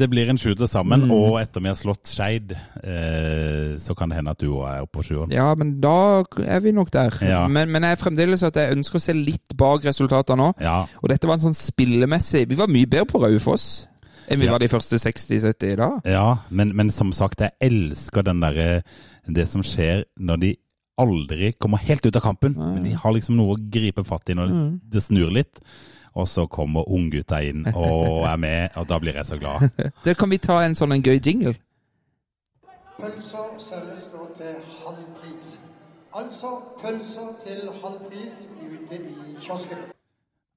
det blir en sju til sammen, Mm. og etter vi har slått Skeid, eh, så kan det hende at du òg er oppe på sjueren. Ja, men da er vi nok der. Ja. Men, men jeg er fremdeles at jeg ønsker å se litt bak resultatene nå. Ja. Og dette var en sånn spillemessig Vi var mye bedre på Raufoss enn vi Ja. var de første 60-70 da. Ja, men, men som sagt, jeg elsker den derre Det som skjer når de aldri kommer helt ut av kampen. Men de har liksom noe å gripe fatt i når Mm. det, det snur litt. Og så kommer unggutta inn og er med, og da blir jeg så glad. Da kan vi ta en sånn en gøy jingle. Pølser selges nå til halv pris. Altså pølser til halv pris ute i kiosken.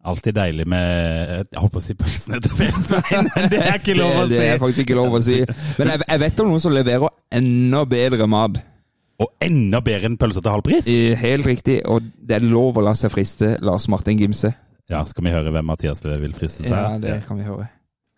Alltid deilig med Jeg holdt på å si pølsene til Fesveien, men det er ikke lov å det, det er faktisk ikke lov å si. Men jeg, jeg vet om noen som leverer enda bedre mat. Og enda bedre enn pølser til halv pris. Helt riktig, og det er lov å la seg friste, Lars Martin Gimse. Ja, skal vi høre hvem Mathias vil friste seg? Ja, det kan vi høre.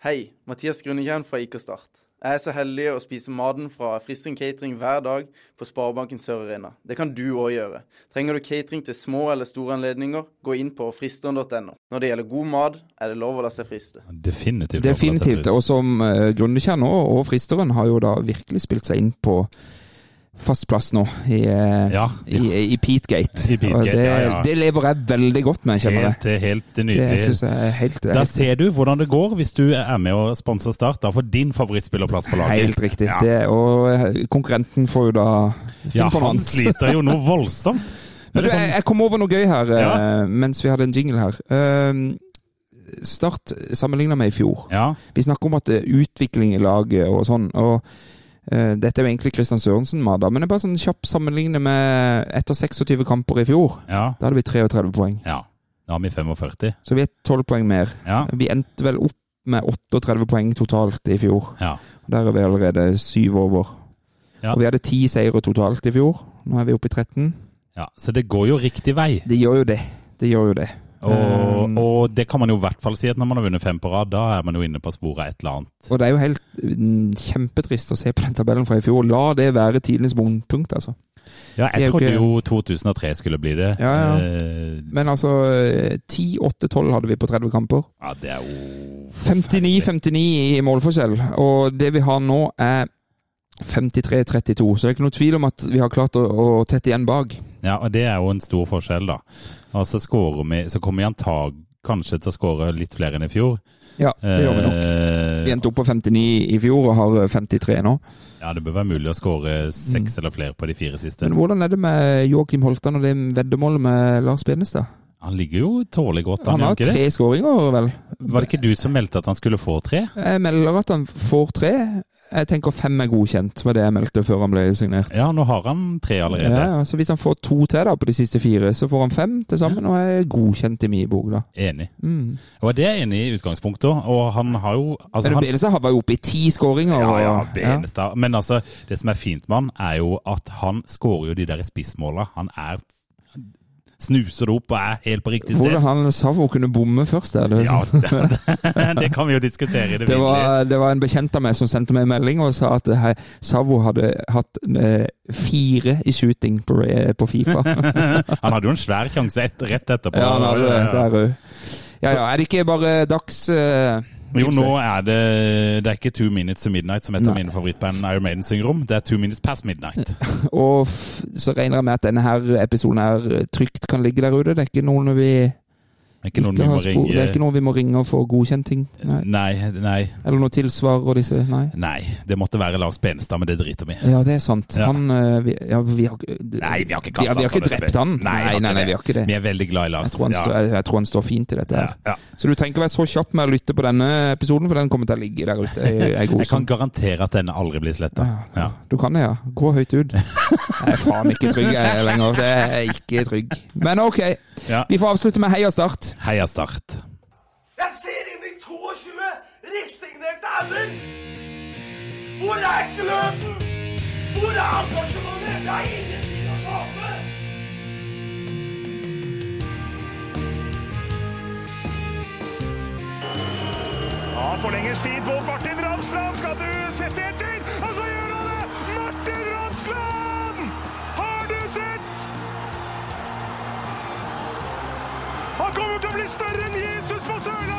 Hei, Mathias Grunnekjern fra IK Start. Jeg er så heldig å spise maten fra Frisring Catering hver dag på Sparebanken Sør Arena. Det kan du òg gjøre. Trenger du catering til små eller store anledninger, gå inn på fristeren.no. Når det gjelder god mat, er det lov å la seg friste. Definitivt. Definitivt. Og som uh, Grunnekjern og, og Fristeren har jo da virkelig spilt seg inn på fast plass nå i, eh, Ja, i, i. I Peatgate, Og det, ja, ja. det lever jeg veldig godt med, kjenner jeg. Helt, helt Det nydelig. syns jeg helt, Da ser du hvordan det går hvis du er med og sponser Start. Da får din favorittspillerplass på laget. helt riktig. Det, og eh, konkurrenten får jo da Ja, han sliter jo noe voldsomt. Men du, sånn, jeg kom over noe gøy her eh, mens vi hadde en jingle her. Eh, start sammenligna med i fjor. Vi snakker om at det er utvikling i laget og sånn. og eh, Dette er jo egentlig Kristian Sørensen-mat, men det er bare sånn kjapp sammenligne med etter 26 kamper i fjor. ja, Da hadde vi 33 poeng. ja. Da har vi 45. Så vi er 12 poeng mer. Ja, Vi endte vel opp med 38 poeng totalt i fjor. ja. Der er vi allerede syv over. Ja. Og vi hadde ti seire totalt i fjor. Nå er vi oppe i 13. ja. Så det går jo riktig vei. Det gjør jo det. Det gjør jo det. Og, Um, og det kan man jo i hvert fall si at når man har vunnet fem på rad, da er man jo inne på sporet av et eller annet. Og det er jo helt mm, kjempetrist å se på den tabellen fra i fjor. La det være tidenes bunnpunkt, altså. Ja, jeg trodde ikke- jo 2003 skulle bli det. Ja, ja. Eh, Men altså, 10-8-12 hadde vi på 30 kamper. ja det er jo 59-59 i målforskjell. Og det vi har nå, er 53-32. Så det er ikke noe tvil om at vi har klart å, å tette igjen bak. Ja, og det er jo en stor forskjell, da. Og så, vi, så kommer vi antag kanskje til å skåre litt flere enn i fjor. Ja, det gjør vi nok. Eh, Vi endte opp på 59 i fjor og har 53 nå. Ja, det bør være mulig å skåre seks eller flere på de fire siste. Mm. Men hvordan er det med Joakim Holtan og det veddemålet med Lars Benestad? Han ligger jo tålelig godt an, Han har han tre skåringer, vel? Var det ikke du som meldte at han skulle få tre? Jeg melder at han får tre. Jeg tenker fem er godkjent, var det jeg meldte før han ble signert. Ja, nå har han tre allerede. Ja, så Hvis han får to til da på de siste fire, så får han fem til sammen, og er godkjent i min bok. da. Enig. Mm. Og det er jeg enig i utgangspunktet, og han har jo altså, Men han, Benestad var jo oppe i ti skåringer. Ja, ja, Benestad. Ja. Men altså, det som er fint med han, er jo at han skårer jo de der spissmåla. Han er snuser det opp og er helt på riktig sted. Hvordan han Savo kunne bomme først der. Det, Ja, det, det kan vi jo diskutere det det, var, det var en bekjent av meg som sendte meg en melding og sa at hei, Savo hadde hatt eh, fire i shooting på, eh, på Fifa. Han hadde jo en svær sjanse et, rett etterpå. ja, han hadde det der òg. Ja, ja, er det ikke bare dags, eh, Jo, nå er det Det er ikke Two Minutes to Midnight som heter Nei. mine favorittband Iron Maiden synger om. Det er Two Minutes Past Midnight. Og så regner jeg med at denne her episoden her trygt kan ligge der ute. Det er ikke noen vi Ikke noen vi spor, det er ikke noen vi må ringe og få godkjent ting. Nei. Nei, nei, Eller noe tilsvar og disse Nei. nei. Det måtte være Lars Benestad, men det driter vi. Ja, det er sant. Ja. Han eh, vi, ja, vi har, Nei, vi har ikke kastet vi, vi har ikke drept han. Nei, nei, nei, vi har ikke det. Vi er veldig glad i Lars. Jeg tror, han står, jeg, tror han står fint i dette. her. ja. Så du trenger ikke være så kjapp med å lytte på denne episoden, for den kommer til å ligge der ute. Jeg, jeg Jeg kan garantere at denne aldri blir sletta. ja, Ja. Du kan det, ja. Gå høyt ut. Jeg er faen ikke trygg jeg, lenger. Det er ikke trygg. Men ok. Ja. Vi får avslutte med hei og Start. Heia Start. Jeg ser inn i 22 resignerte ender! Hvor er gløden? Hvor er engasjementet? Det er ingenting å tape! Ja, forlenges tid på Martin Ramsland. Skal du sette etter? Og så gjør han det! Martin Ramsland! kommer til å bli større enn Jesus på Sørlandet!